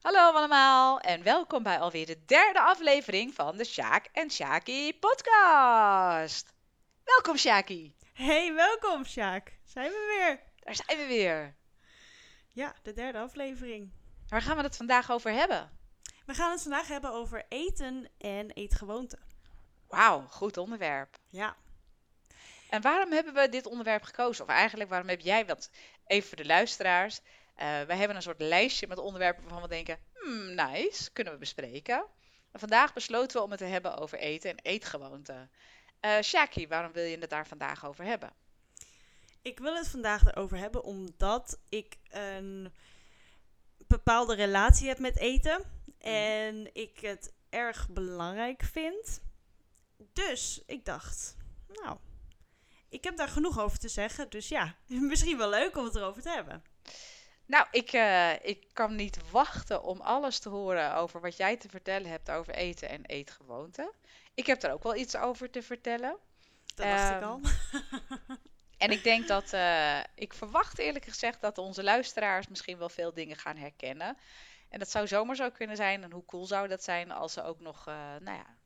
Hallo allemaal en welkom bij alweer de derde aflevering van de Sjaak en Sjaki podcast. Welkom Sjaki, Hey, welkom Sjaak. Zijn we weer? daar zijn we weer. Ja, de derde aflevering. Waar gaan we het vandaag over hebben? We gaan het vandaag hebben over eten en eetgewoonten. Wauw, goed onderwerp. Ja, En waarom hebben we dit onderwerp gekozen? Of eigenlijk waarom heb jij, want even voor de luisteraars. Eh wij hebben een soort lijstje met onderwerpen waarvan we denken, hmm, nice, kunnen we bespreken. En vandaag besloten we om het te hebben over eten en eetgewoonten. Eh Shaki, waarom wil je het daar vandaag over hebben? ik wil het vandaag erover hebben omdat ik een bepaalde relatie heb met eten. En ik het erg belangrijk vind. Dus ik dacht, nou, ik heb daar genoeg over te zeggen. Dus ja, misschien wel leuk om het erover te hebben. Nou, ik, eh, ik kan niet wachten om alles te horen over wat jij te vertellen hebt over eten en eetgewoonten. Ik heb er ook wel iets over te vertellen. Dat dacht ik Ehm, al. En ik denk dat, eh, ik verwacht eerlijk gezegd dat onze luisteraars misschien wel veel dingen gaan herkennen. En dat zou zomaar zo kunnen zijn. En hoe cool zou dat zijn als ze ook nog, eh, nou ja,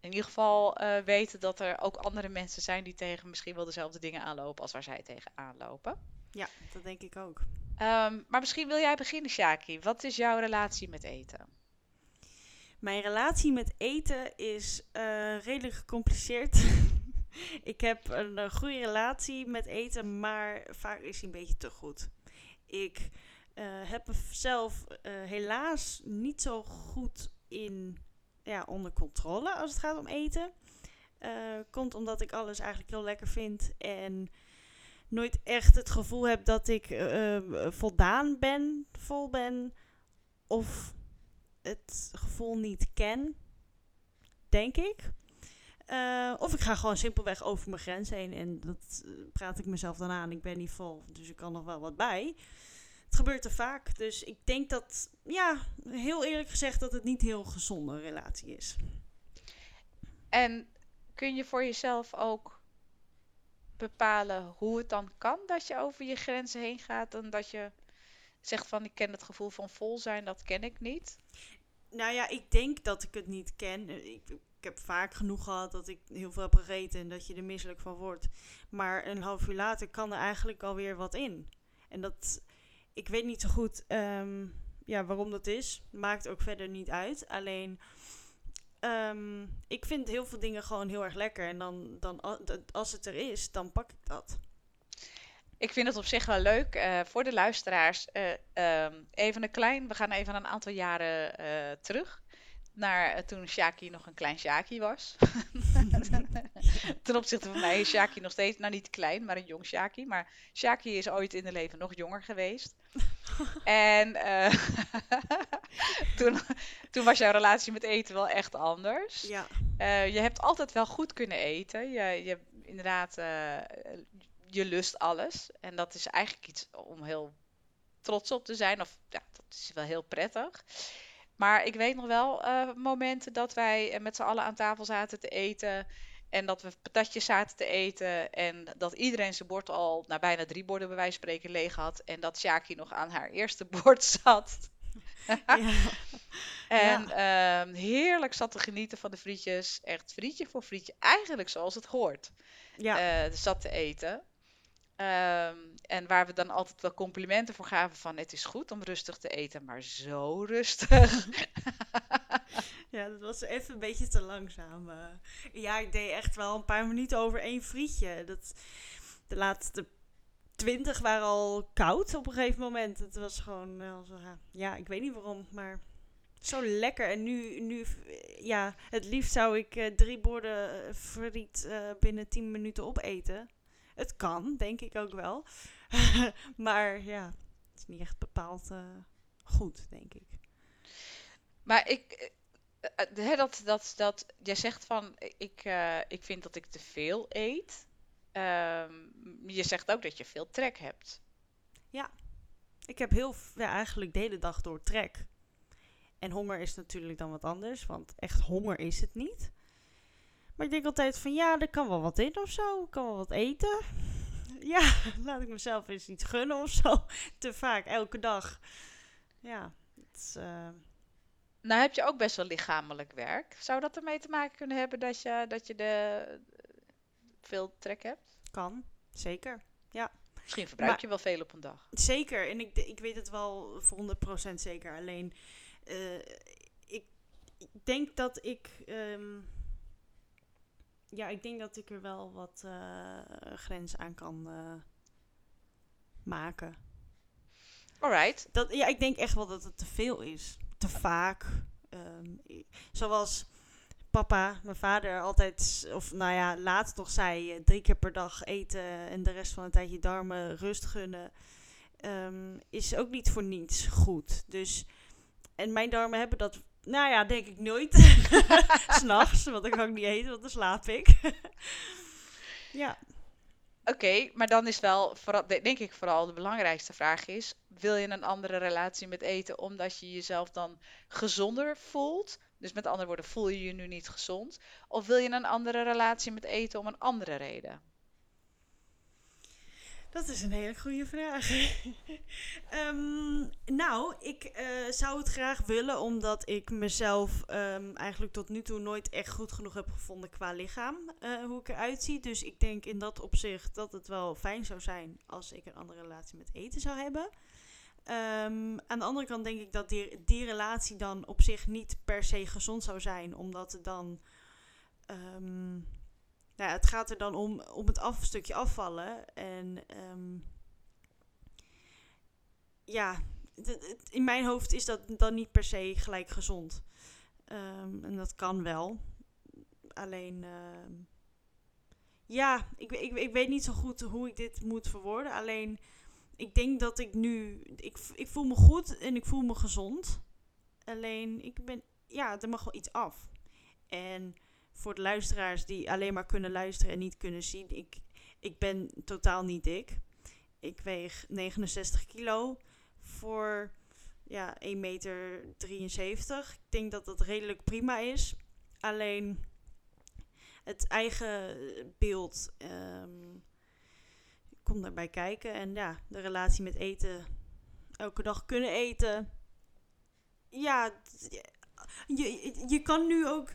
in ieder geval weten dat er ook andere mensen zijn die tegen misschien wel dezelfde dingen aanlopen als waar zij tegen aanlopen. Ja, dat denk ik ook. Ehm, maar misschien wil jij beginnen, Shaki. Wat is jouw relatie met eten? Mijn relatie met eten is eh, redelijk gecompliceerd. ik heb een eh, goede relatie met eten, maar vaak is die een beetje te goed. Ik eh, heb mezelf helaas niet zo goed in, ja, onder controle als het gaat om eten. Komt omdat ik alles eigenlijk heel lekker vind en nooit echt het gevoel heb dat ik eh, eh, voldaan ben, vol ben. Of het gevoel niet ken, denk ik. Eh, of ik ga gewoon simpelweg over mijn grens heen en dat eh, praat ik mezelf dan aan. Ik ben niet vol, dus ik kan nog wel wat bij. Het gebeurt er vaak, dus ik denk dat, ja, heel eerlijk gezegd, dat het niet heel gezonde relatie is. En kun je voor jezelf ook bepalen hoe het dan kan dat je over je grenzen heen gaat en dat je zegt van ik ken het gevoel van vol zijn, dat ken ik niet. Nou ja, ik denk dat ik het niet ken. Ik, ik heb vaak genoeg gehad dat ik heel veel heb gegeten en dat je er misselijk van wordt. Maar een half uur later kan er eigenlijk alweer wat in. En dat, ik weet niet zo goed ehm, ja, waarom dat is. Maakt ook verder niet uit. Alleen, ehm, ik vind heel veel dingen gewoon heel erg lekker. En dan, dan, als het er is, dan pak ik dat. Ik vind het op zich wel leuk eh, voor de luisteraars. ehm, even een klein, we gaan even een aantal jaren eh, terug. Naar toen Shaki nog een klein Shaki was. Ten opzichte van mij is Shaki nog steeds, nou niet klein, maar een jong Shaki. Maar Shaki is ooit in het leven nog jonger geweest. En eh, toen, toen was jouw relatie met eten wel echt anders. Ja, Eh, je hebt altijd wel goed kunnen eten. Je, je inderdaad, eh, je lust alles. En dat is eigenlijk iets om heel trots op te zijn. Of ja, dat is wel heel prettig. Maar ik weet nog wel momenten dat wij met z'n allen aan tafel zaten te eten. En dat we patatjes zaten te eten. En dat iedereen zijn bord al, nou bijna drie borden bij wijze van spreken, leeg had. En dat Shaki nog aan haar eerste bord zat. ja. En ehm, heerlijk zat te genieten van de frietjes. Echt frietje voor frietje. Eigenlijk zoals het hoort. ja. eh, zat te eten. Ehm, en waar we dan altijd wel complimenten voor gaven van het is goed om rustig te eten, maar zo rustig. Ja, dat was even een beetje te langzaam. eh. Ja, ik deed echt wel een paar minuten over één frietje. Dat, de laatste twintig waren al koud op een gegeven moment. Het was gewoon, zo, ja, ja, ik weet niet waarom, maar zo lekker. En nu, nu eh, ja, het liefst zou ik eh, drie borden eh, friet eh, binnen tien minuten opeten. Het kan, denk ik ook wel. maar ja, het is niet echt bepaald eh, goed, denk ik. Maar ik, eh, eh, hè, dat, dat, dat, jij zegt van ik, eh, ik vind dat ik te veel eet. Ehm, je zegt ook dat je veel trek hebt. Ik heb heel, ja, eigenlijk de hele dag door trek. En honger is natuurlijk dan wat anders, want echt honger is het niet. Maar ik denk altijd van ja, er kan wel wat in of zo. Ik kan wel wat eten. Ja, laat ik mezelf eens iets gunnen of zo. Te vaak, elke dag. Ja, Het is, eh, Nou heb je ook best wel lichamelijk werk. Zou dat ermee te maken kunnen hebben dat je, dat je de, veel trek hebt? kan, zeker. Misschien verbruik Maar- je wel veel op een dag. Zeker, en ik, ik weet het wel voor 100% zeker. Alleen, eh, ik, ik denk dat ik. ehm, ja, ik denk dat ik er wel wat eh grens aan kan eh, maken. Alright. Dat, ja, ik denk echt wel dat het te veel is. Te vaak. Ehm, zoals papa, mijn vader, altijd, of nou ja, laatst nog zei: eh, drie keer per dag eten en de rest van de tijd je darmen rust gunnen. ehm, is ook niet voor niets goed. Dus, en mijn darmen hebben dat, nou ja, denk ik nooit. S'nachts, want dan kan ik niet eten, want dan slaap ik. ja, Oké, maar dan is wel, vooral, de- denk ik vooral de belangrijkste vraag is, wil je een andere relatie met eten omdat je jezelf dan gezonder voelt? Dus met andere woorden, voel je je nu niet gezond? Of wil je een andere relatie met eten om een andere reden? Dat is een hele goede vraag. Ehm, nou, ik eh, zou het graag willen omdat ik mezelf ehm, eigenlijk tot nu toe nooit echt goed genoeg heb gevonden qua lichaam, eh, hoe ik eruit zie. Dus ik denk in dat opzicht dat het wel fijn zou zijn als ik een andere relatie met eten zou hebben. Ehm, aan de andere kant denk ik dat die, die relatie dan op zich niet per se gezond zou zijn, omdat het dan. Nou, het gaat er dan om, om het af, stukje afvallen. En ehm, ja, in mijn hoofd is dat dan niet per se gelijk gezond. Ehm, en dat kan wel. Alleen, ehm, ja, ik, ik, ik weet niet zo goed hoe ik dit moet verwoorden. Alleen, ik denk dat ik nu, ik, ik voel me goed en ik voel me gezond. Alleen, ik ben, ja, er mag wel iets af. En voor de luisteraars die alleen maar kunnen luisteren en niet kunnen zien, ik, ik ben totaal niet dik. Ik weeg 69 kilo voor ja, 1,73 meter. 73. Ik denk dat dat redelijk prima is. Alleen het eigen beeld ehm komt daarbij kijken. En ja, de relatie met eten, elke dag kunnen eten. Ja, je, je kan nu ook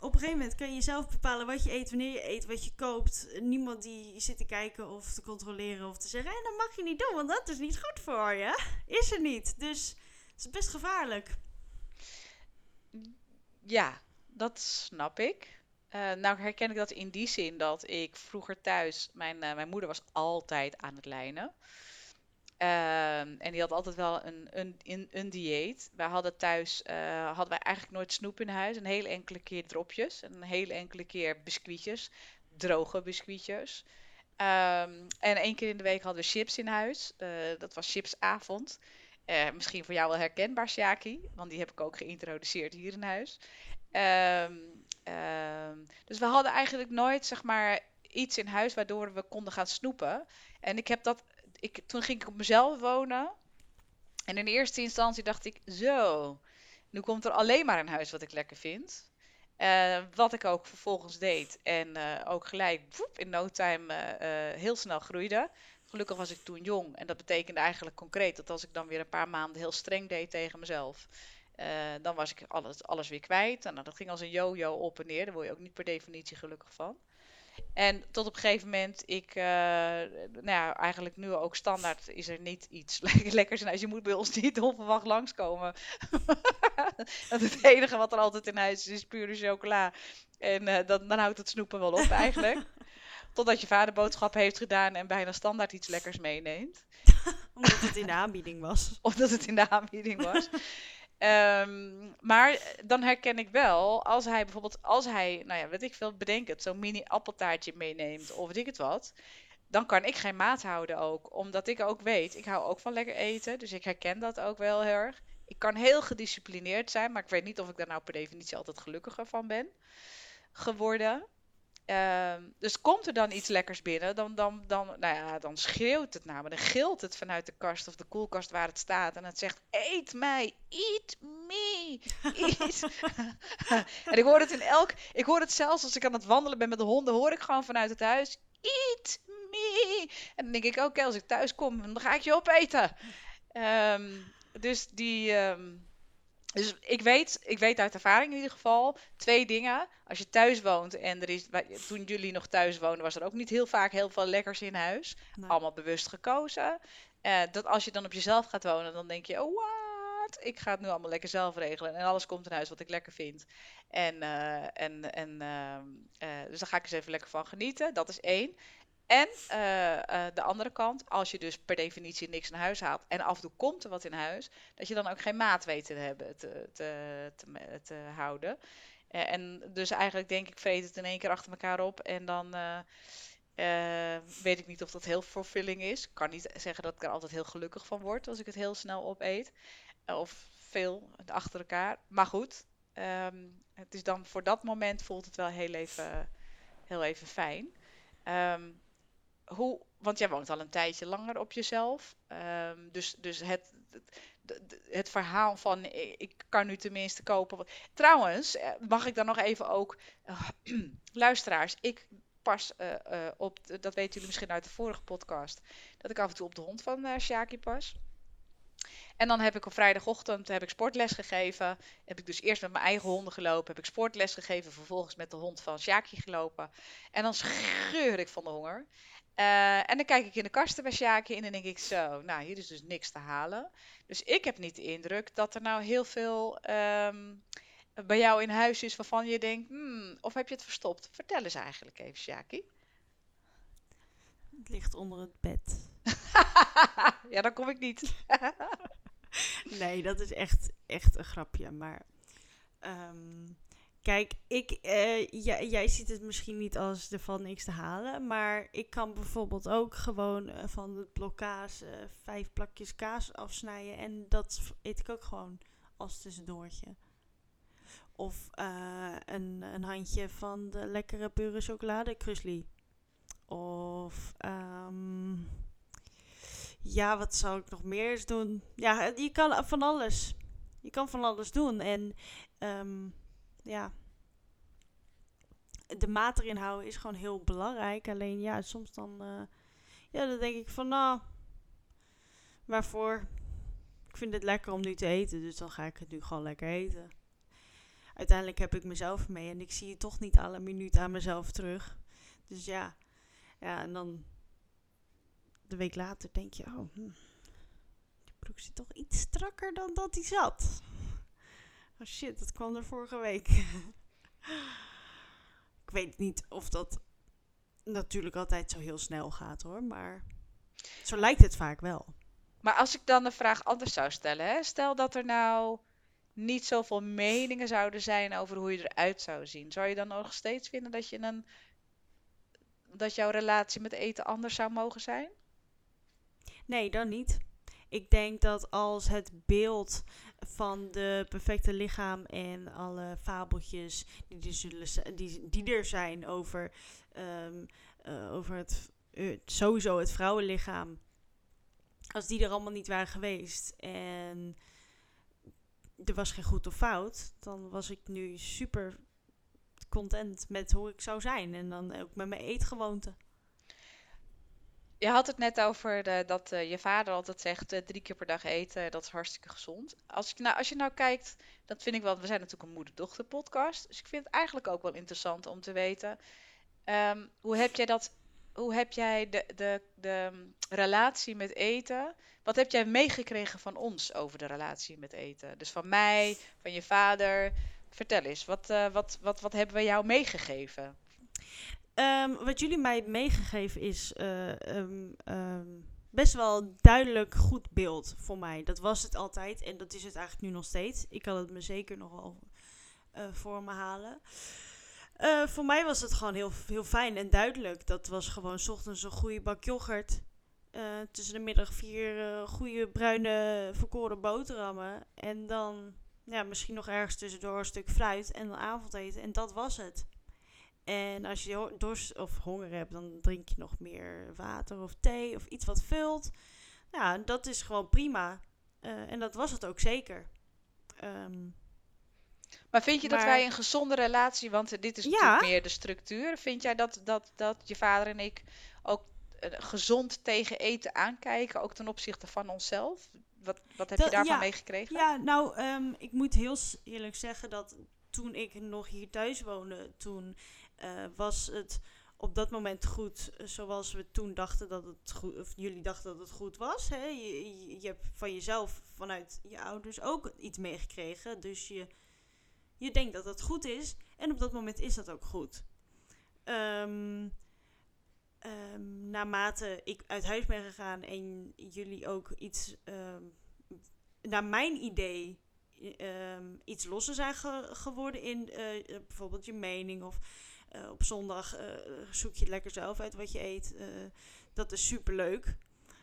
op een gegeven moment kan je zelf bepalen wat je eet, wanneer je eet, wat je koopt. Niemand die zit te kijken of te controleren of te zeggen: en dat mag je niet doen, want dat is niet goed voor je. Is er niet. Dus het is best gevaarlijk. Ja, dat snap ik. Eh, nou herken ik dat in die zin dat ik vroeger thuis, mijn, eh, mijn moeder was altijd aan het lijnen. Ehm, en die had altijd wel een, een, een, dieet. Wij hadden thuis, eh, hadden wij eigenlijk nooit snoep in huis. Een hele enkele keer dropjes en een hele enkele keer biscuitjes. Droge biscuitjes. Ehm, en één keer in de week hadden we chips in huis. Eh, dat was chipsavond. Eh, misschien voor jou wel herkenbaar, Sjaki, want die heb ik ook geïntroduceerd hier in huis. Ehm, dus we hadden eigenlijk nooit, zeg maar, iets in huis waardoor we konden gaan snoepen. En ik heb dat, ik, toen ging ik op mezelf wonen. En in eerste instantie dacht ik, zo, nu komt er alleen maar een huis wat ik lekker vind. Eh, wat ik ook vervolgens deed. En eh, ook gelijk woep, in no time eh, heel snel groeide. Gelukkig was ik toen jong. En dat betekende eigenlijk concreet dat als ik dan weer een paar maanden heel streng deed tegen mezelf. dan was ik alles, alles weer kwijt. En dat ging als een yo-yo op en neer. Daar word je ook niet per definitie gelukkig van. En tot op een gegeven moment, ik, eh, nou ja, eigenlijk nu ook standaard is er niet iets le- lekkers in huis. Je moet bij ons niet onverwacht langskomen. Het enige wat er altijd in huis is, is pure chocola. En eh, dan, dan houdt het snoepen wel op eigenlijk. Totdat je vader boodschappen heeft gedaan en bijna standaard iets lekkers meeneemt. Omdat het in de aanbieding was. Of dat het in de aanbieding was. Ehm, maar dan herken ik wel, als hij bijvoorbeeld, als hij, nou ja, weet ik veel, bedenk het, zo'n mini appeltaartje meeneemt of weet ik het wat. Dan kan ik geen maat houden ook. Omdat ik ook weet, ik hou ook van lekker eten. Dus ik herken dat ook wel heel erg. Ik kan heel gedisciplineerd zijn, maar ik weet niet of ik daar nou per definitie altijd gelukkiger van ben geworden. Ehm, dus komt er dan iets lekkers binnen, dan, dan, dan, nou ja, dan schreeuwt het me. Dan gilt het vanuit de kast of de koelkast waar het staat. En het zegt, eet mij, eat me, en ik hoor het in elk, ik hoor het zelfs als ik aan het wandelen ben met de honden, hoor ik gewoon vanuit het huis, eat me. En dan denk ik, oké, als ik thuis kom, dan ga ik je opeten. Ehm, dus die, ehm, Dus ik weet, ik weet uit ervaring in ieder geval twee dingen. Als je thuis woont en er is, toen jullie nog thuis woonden, was er ook niet heel vaak heel veel lekkers in huis. Allemaal bewust gekozen. Uh, dat als je dan op jezelf gaat wonen, dan denk je, oh wat, ik ga het nu allemaal lekker zelf regelen. En alles komt in huis wat ik lekker vind. En, uh, en, en uh, dus daar ga ik eens even lekker van genieten. Dat is één. En uh, de andere kant, als je dus per definitie niks in huis haalt en af en toe komt er wat in huis, dat je dan ook geen maat weet te hebben te, te, te, houden. Uh, en dus eigenlijk denk ik, vreet het in één keer achter elkaar op en dan weet ik niet of dat heel fulfilling is. Ik kan niet zeggen dat ik er altijd heel gelukkig van word als ik het heel snel opeet. of veel achter elkaar. Maar goed, um, het is dan voor dat moment voelt het wel heel even, heel even fijn. Um, hoe, want jij woont al een tijdje langer op jezelf. Um, dus dus het, het, verhaal van ik kan nu tenminste kopen. Trouwens, eh, mag ik dan nog even ook, uh, luisteraars, ik pas uh, op, dat weten jullie misschien uit de vorige podcast, dat ik af en toe op de hond van Shaki pas. En dan heb ik op vrijdagochtend heb ik sportles gegeven. Heb ik dus eerst met mijn eigen honden gelopen. Heb ik sportles gegeven. Vervolgens met de hond van Shaki gelopen. En dan scheur ik van de honger. Uh, en dan kijk ik in de kasten bij Sjaakje en dan denk ik zo, nou hier is dus niks te halen. Dus ik heb niet de indruk dat er nou heel veel um, bij jou in huis is waarvan je denkt, hmm, of heb je het verstopt? Vertel eens eigenlijk even, Sjaki. Het ligt onder het bed. ja, dan kom ik niet. nee, dat is echt, echt een grapje. Maar um, Kijk, ik, uh, jij, ziet het misschien niet als ervan niks te halen. Maar ik kan bijvoorbeeld ook gewoon uh, van het blok kaas uh, vijf plakjes kaas afsnijden. En dat eet ik ook gewoon als tussendoortje. Of een, een handje van de lekkere pure chocolade krusli. Of um, ja, wat zou ik nog meer eens doen? Ja, je kan van alles. Je kan van alles doen. En um, ja, de maat erin houden is gewoon heel belangrijk. Alleen ja, soms dan, uh, ja, dan denk ik van nou, waarvoor? Ik vind het lekker om nu te eten, dus dan ga ik het nu gewoon lekker eten. Uiteindelijk heb ik mezelf mee en ik zie toch niet alle minuten aan mezelf terug. Dus ja, ja, en dan de week later denk je, oh, hm, die broek zit toch iets strakker dan dat die zat. Oh shit, dat kwam er vorige week. ik weet niet of dat natuurlijk altijd zo heel snel gaat hoor, maar zo lijkt het vaak wel. Maar als ik dan de vraag anders zou stellen, hè? stel dat er nou niet zoveel meningen zouden zijn over hoe je eruit zou zien, zou je dan nog steeds vinden dat je een dat jouw relatie met eten anders zou mogen zijn? Nee, dan niet. Ik denk dat als het beeld van de perfecte lichaam en alle fabeltjes die er, zullen, die, die er zijn over, um, uh, over het, uh, sowieso het vrouwenlichaam. Als die er allemaal niet waren geweest en er was geen goed of fout, dan was ik nu super content met hoe ik zou zijn. En dan ook met mijn eetgewoonte. Je had het net over de, dat uh, je vader altijd zegt uh, drie keer per dag eten, dat is hartstikke gezond. Als, ik nou, als je nou kijkt, dat vind ik wel, we zijn natuurlijk een moeder-dochter podcast, dus ik vind het eigenlijk ook wel interessant om te weten, um, hoe heb jij dat, hoe heb jij de, de, de relatie met eten, wat heb jij meegekregen van ons over de relatie met eten? Dus van mij, van je vader, vertel eens, wat, wat, wat, wat hebben we jou meegegeven? Um, wat jullie mij meegegeven is uh, um, um, best wel duidelijk goed beeld voor mij. Dat was het altijd en dat is het eigenlijk nu nog steeds. Ik kan het me zeker nog wel uh, voor me halen. Uh, voor mij was het gewoon heel, heel fijn en duidelijk. Dat was gewoon s ochtends een goede bak yoghurt. tussen de middag vier goede bruine verkoren boterhammen. En dan ja, misschien nog ergens tussendoor een stuk fruit en dan avondeten. En dat was het. En als je dorst of honger hebt, dan drink je nog meer water of thee of iets wat vult. Ja, dat is gewoon prima. Uh, en dat was het ook zeker. Um, maar vind je maar, dat wij een gezonde relatie, want dit is ja. natuurlijk meer de structuur. Vind jij dat, dat, dat je vader en ik ook uh, gezond tegen eten aankijken, ook ten opzichte van onszelf? wat, wat heb Dat- je daarvan ja, meegekregen? Ja, nou, ehm, ik moet heel eerlijk zeggen dat toen ik nog hier thuis woonde, toen eh, was het op dat moment goed eh, zoals we toen dachten dat het goed, of jullie dachten dat het goed was. Hè? Je, je, hebt van jezelf, vanuit je ouders ook iets meegekregen. Dus je, je denkt dat het goed is. En op dat moment is dat ook goed. Ehm, ehm, naarmate ik uit huis ben gegaan en jullie ook iets, ehm, naar mijn idee, iets losser zijn ge- geworden in eh, bijvoorbeeld je mening of eh, op zondag eh, zoek je lekker zelf uit wat je eet. eh, dat is super leuk.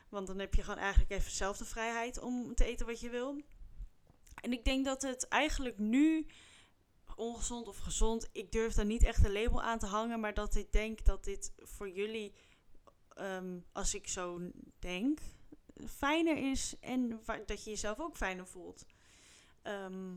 Want dan heb je gewoon eigenlijk even zelf de vrijheid om te eten wat je wil. En ik denk dat het eigenlijk nu ongezond of gezond, ik durf daar niet echt een label aan te hangen, maar dat ik denk dat dit voor jullie, ehm, als ik zo denk, fijner is en dat je jezelf ook fijner voelt. Ehm, eh, eh,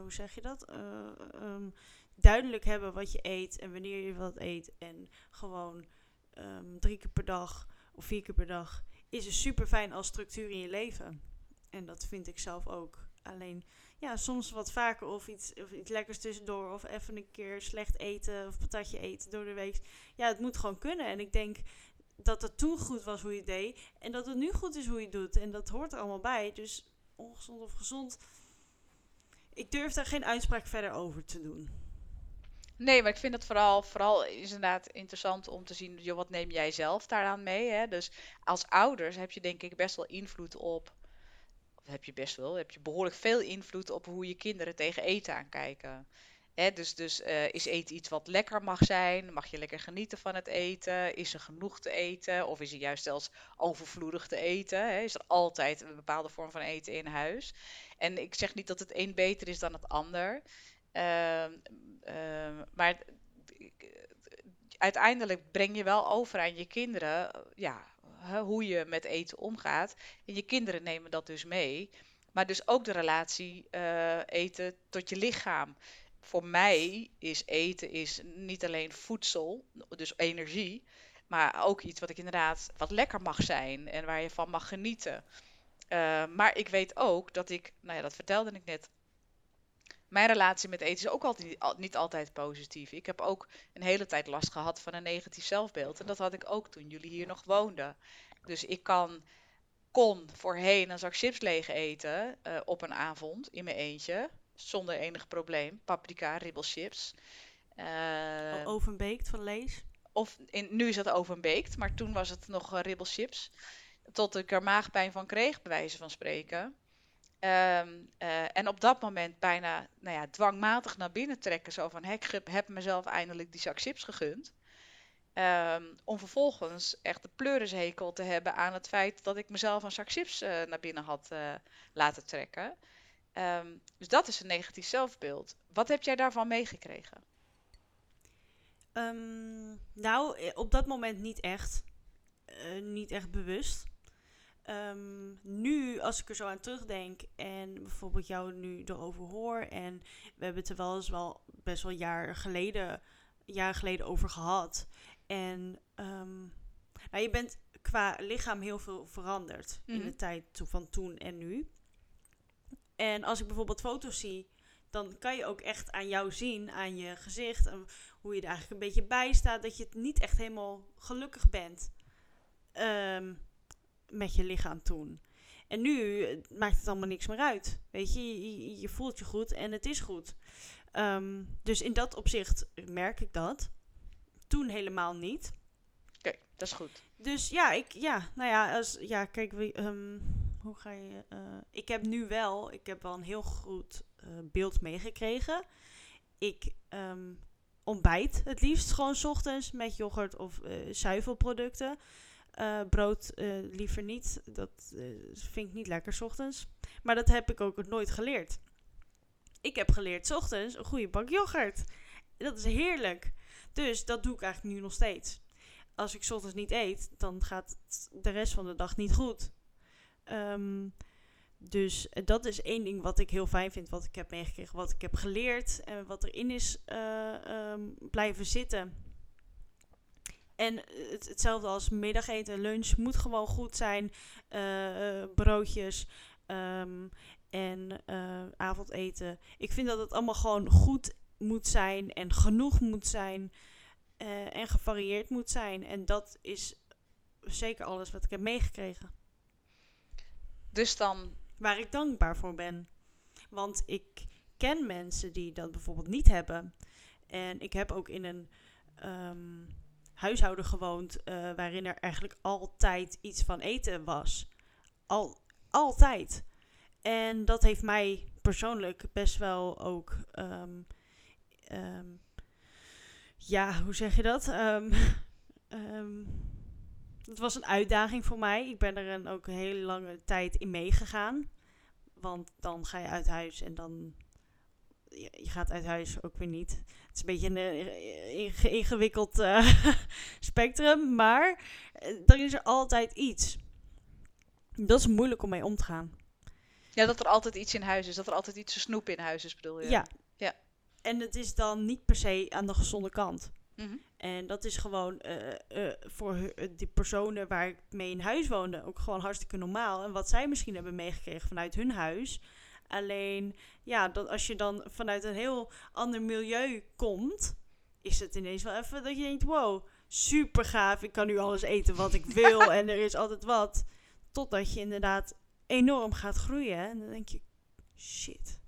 hoe zeg je dat? Eh, ehm, duidelijk hebben wat je eet en wanneer je wat eet. En gewoon ehm, drie keer per dag of vier keer per dag is er super fijn als structuur in je leven. En dat vind ik zelf ook. Alleen ja, soms wat vaker of iets, of iets lekkers tussendoor. Of even een keer slecht eten of patatje eten door de week. Ja, het moet gewoon kunnen. En ik denk dat het toen goed was hoe je deed. En dat het nu goed is hoe je doet. En dat hoort er allemaal bij. Dus ongezond of gezond. Ik durf daar geen uitspraak verder over te doen. Nee, maar ik vind het vooral, vooral is inderdaad interessant om te zien, joh, wat neem jij zelf daaraan mee? Hè? Dus als ouders heb je denk ik best wel invloed op, of heb je best wel, heb je behoorlijk veel invloed op hoe je kinderen tegen eten aankijken. Dus dus eh, is eten iets wat lekker mag zijn? Mag je lekker genieten van het eten? Is er genoeg te eten? Of is er juist zelfs overvloedig te eten? Is er altijd een bepaalde vorm van eten in huis? En ik zeg niet dat het een beter is dan het ander. Ehm, ehm, maar uiteindelijk breng je wel over aan je kinderen eh, ja, hoe je met eten omgaat. En je kinderen nemen dat dus mee. Maar dus ook de relatie eh, eten tot je lichaam. Voor mij is eten is niet alleen voedsel, dus energie, maar ook iets wat ik inderdaad wat lekker mag zijn en waar je van mag genieten. Eh, maar ik weet ook dat ik, nou ja, dat vertelde ik net, mijn relatie met eten is ook altijd niet, al- niet altijd positief. Ik heb ook een hele tijd last gehad van een negatief zelfbeeld. En dat had ik ook toen jullie hier nog woonden. Dus ik kan, kon voorheen een zak chips leeg eten eh, op een avond in mijn eentje. Zonder enig probleem. Paprika, ribbelchips. Eh, Ovenbeekt van Lees. of in, nu is dat ovenbeekt, maar toen was het nog eh, ribbelchips. Tot ik er maagpijn van kreeg, bij wijze van spreken. Ehm, eh, en op dat moment bijna nou ja, dwangmatig naar binnen trekken. Zo van, "Hé, ik heb- mezelf eindelijk die zak chips gegund. Ehm, om vervolgens echt de pleurishekel te hebben aan het feit dat ik mezelf een zak chips eh, naar binnen had laten trekken. Ehm, dus dat is een negatief zelfbeeld. Wat heb jij daarvan meegekregen? Ehm, nou, eh, op dat moment niet echt. Eh, niet echt bewust. Ehm, nu, als ik er zo aan terugdenk en bijvoorbeeld jou nu erover hoor... en we hebben het er wel eens wel best wel jaar geleden, jaren geleden over gehad. En nou, je bent qua lichaam heel veel veranderd in Mhm. de tijd to- van toen en nu. En als ik bijvoorbeeld foto's zie, dan kan je ook echt aan jou zien, aan je gezicht... en hoe je er eigenlijk een beetje bij staat, dat je het niet echt helemaal gelukkig bent ehm, met je lichaam toen. En nu eh, maakt het allemaal niks meer uit. Weet je, je, je- je voelt je goed en het is goed. Ehm, dus in dat opzicht merk ik dat. Toen helemaal niet. Oké, dat is goed. Dus ja, ik, ja, nou ja, als, ja kijk, we, ehm, hoe ga je... eh, ik heb nu wel, ik heb wel een heel goed eh, beeld meegekregen. Ik ehm, ontbijt het liefst gewoon 's ochtends met yoghurt of eh, zuivelproducten. Brood liever niet, dat vind ik niet lekker 's ochtends. Maar dat heb ik ook nooit geleerd. Ik heb geleerd 's ochtends een goede bak yoghurt. Dat is heerlijk. Dus dat doe ik eigenlijk nu nog steeds als ik ochtends niet eet, dan gaat de rest van de dag niet goed. Ehm, dus eh, dat is één ding wat ik heel fijn vind, wat ik heb meegekregen, wat ik heb geleerd en wat erin is eh, ehm, blijven zitten. En het, hetzelfde als middageten, lunch moet gewoon goed zijn. Eh, broodjes ehm, en avondeten. Ik vind dat het allemaal gewoon goed moet zijn en genoeg moet zijn. en gevarieerd moet zijn. En dat is zeker alles wat ik heb meegekregen. Dus dan. Waar ik dankbaar voor ben. Want ik ken mensen die dat bijvoorbeeld niet hebben. En ik heb ook in een um, huishouden gewoond uh, waarin er eigenlijk altijd iets van eten was. Al, altijd. En dat heeft mij persoonlijk best wel ook. Um, um, ja, hoe zeg je dat? het was een uitdaging voor mij. Ik ben er een, ook een hele lange tijd in meegegaan. Want dan ga je uit huis en dan. Je, gaat uit huis ook weer niet. Het is een beetje een uh, ingewikkeld uh, spectrum. Maar uh, dan is er altijd iets. Dat is moeilijk om mee om te gaan. Ja, dat er altijd iets in huis is. Dat er altijd iets te snoepen in huis is, bedoel je? Ja. ja. En het is dan niet per se aan de gezonde kant. Mhm. En dat is gewoon uh, uh, voor die personen waar ik mee in huis woonde ook gewoon hartstikke normaal. En wat zij misschien hebben meegekregen vanuit hun huis. Alleen, ja, dat als je dan vanuit een heel ander milieu komt, is het ineens wel even dat je denkt: wow, super gaaf. Ik kan nu alles eten wat ik wil en er is altijd wat. Totdat je inderdaad enorm gaat groeien. En dan denk je: shit.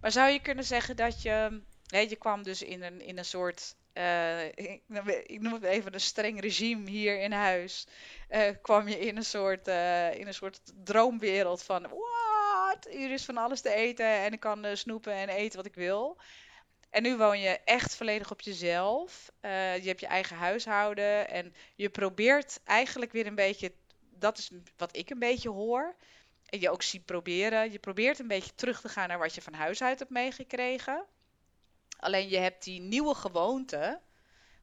Maar zou je kunnen zeggen dat je Je kwam dus in een, in een soort, uh, ik, noem het even een streng regime hier in huis. Uh, kwam je in een soort, uh, in een soort droomwereld van, wat, hier is van alles te eten en ik kan snoepen en eten wat ik wil. En nu woon je echt volledig op jezelf. je hebt je eigen huishouden en je probeert eigenlijk weer een beetje, dat is wat ik een beetje hoor. En je ook ziet proberen. Je probeert een beetje terug te gaan naar wat je van huis uit hebt meegekregen. Alleen je hebt die nieuwe gewoonte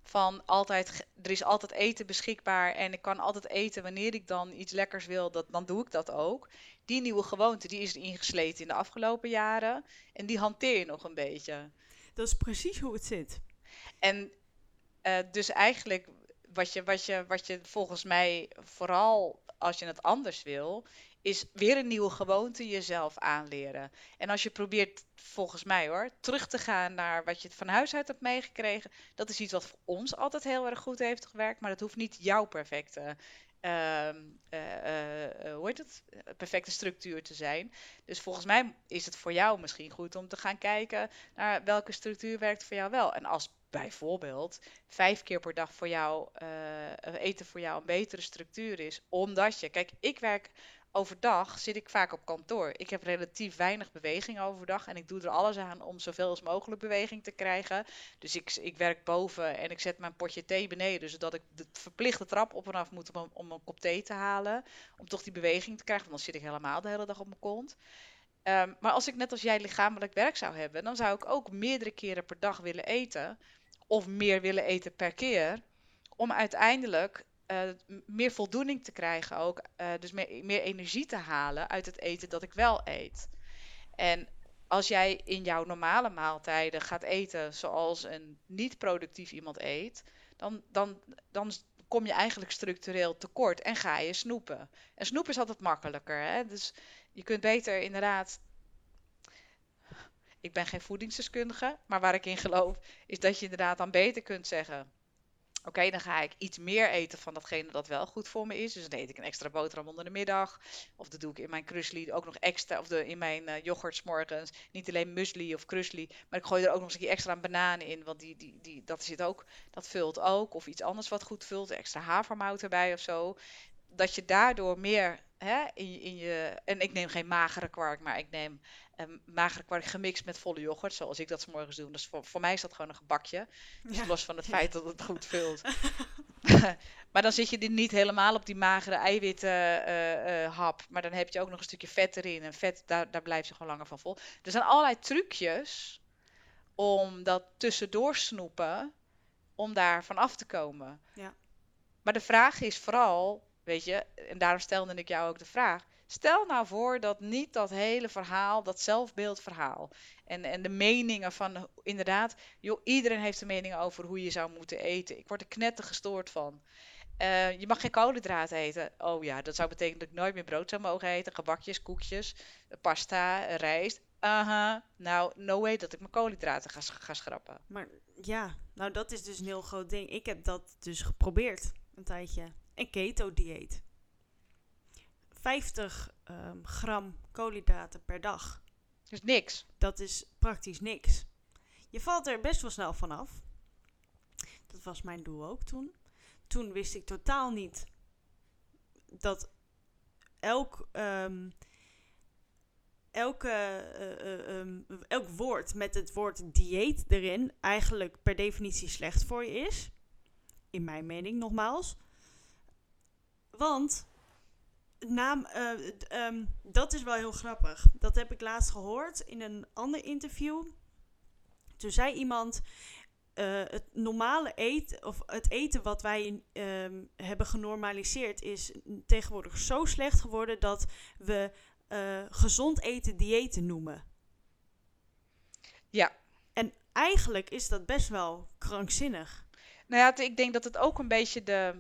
van altijd, er is altijd eten beschikbaar en ik kan altijd eten wanneer ik dan iets lekkers wil, dat, dan doe ik dat ook. Die nieuwe gewoonte, die is ingesleten in de afgelopen jaren en die hanteer je nog een beetje. Dat is precies hoe het zit. En uh, dus eigenlijk wat je, wat, je, wat je volgens mij vooral als je het anders wil, is weer een nieuwe gewoonte jezelf aanleren. En als je probeert, volgens mij hoor, terug te gaan naar wat je van huis uit hebt meegekregen, dat is iets wat voor ons altijd heel erg goed heeft gewerkt, maar dat hoeft niet jouw perfecte. Uh, uh, hoe heet het? perfecte structuur te zijn. Dus volgens mij is het voor jou misschien goed om te gaan kijken naar welke structuur werkt voor jou wel. En als bijvoorbeeld vijf keer per dag voor jou eten voor jou een betere structuur is, omdat je, kijk, ik werk overdag zit ik vaak op kantoor. Ik heb relatief weinig beweging overdag en ik doe er alles aan om zoveel als mogelijk beweging te krijgen. Dus ik, ik werk boven en ik zet mijn potje thee beneden, zodat ik de verplichte trap op en af moet om, om een kop thee te halen. Om toch die beweging te krijgen, want dan zit ik helemaal de hele dag op mijn kont. Um, maar als ik net als jij lichamelijk werk zou hebben, dan zou ik ook meerdere keren per dag willen eten. Of meer willen eten per keer. Om uiteindelijk uh, meer voldoening te krijgen ook. Uh, dus meer, meer energie te halen uit het eten dat ik wel eet. En als jij in jouw normale maaltijden gaat eten zoals een niet-productief iemand eet, dan, dan, dan kom je eigenlijk structureel tekort en ga je snoepen. En snoepen is altijd makkelijker. Hè? Dus je kunt beter inderdaad. Ik ben geen voedingsdeskundige, maar waar ik in geloof is dat je inderdaad dan beter kunt zeggen Oké, dan ga ik iets meer eten van datgene dat wel goed voor me is. Dus dan eet ik een extra boterham onder de middag. Of dat doe ik in mijn krusli ook nog extra. Of de, in mijn uh, yoghurt morgens. Niet alleen muesli of krusli. Maar ik gooi er ook nog eens een keer extra een banaan in. Want die, die, die, dat zit ook. Dat vult ook. Of iets anders wat goed vult. Extra havermout erbij of zo. Dat je daardoor meer hè, in, in je. En ik neem geen magere kwark, maar ik neem um, magere kwark gemixt met volle yoghurt, zoals ik dat s morgens doe. Dus voor, voor mij is dat gewoon een gebakje. Dus los van het feit dat het goed vult. maar dan zit je niet helemaal op die magere eiwitten uh, uh, hap. Maar dan heb je ook nog een stukje vet erin. En vet, daar, daar blijf je gewoon langer van vol. Er zijn allerlei trucjes om dat tussendoor snoepen, om daar van af te komen. Ja. Maar de vraag is vooral, weet je, en daarom stelde ik jou ook de vraag Stel nou voor dat niet dat hele verhaal, dat zelfbeeldverhaal en, en de meningen van inderdaad, joh, iedereen heeft een mening over hoe je zou moeten eten. Ik word er knetter gestoord van. Eh, je mag geen koolhydraten eten. Oh ja, dat zou betekenen dat ik nooit meer brood zou mogen eten. Gebakjes, koekjes, pasta, rijst. Aha, nou, no way dat ik mijn koolhydraten ga, ga schrappen. Maar ja, nou dat is dus een heel groot ding. Ik heb dat dus geprobeerd een tijdje. Een keto-dieet. 50 ehm, gram koolhydraten per dag. Dus niks. Dat is praktisch niks. Je valt er best wel snel vanaf. Dat was mijn doel ook toen. Toen wist ik totaal niet dat elk, ehm, elke, eh, eh, ehm, elk woord met het woord dieet erin eigenlijk per definitie slecht voor je is. In mijn mening nogmaals. Want naam, eh, ehm, dat is wel heel grappig. Dat heb ik laatst gehoord in een ander interview. Toen zei iemand. eh, het normale eten, of het eten wat wij ehm, hebben genormaliseerd, is tegenwoordig zo slecht geworden dat we eh, gezond eten diëten noemen. Ja. En eigenlijk is dat best wel krankzinnig. Nou ja, ik denk dat het ook een beetje de,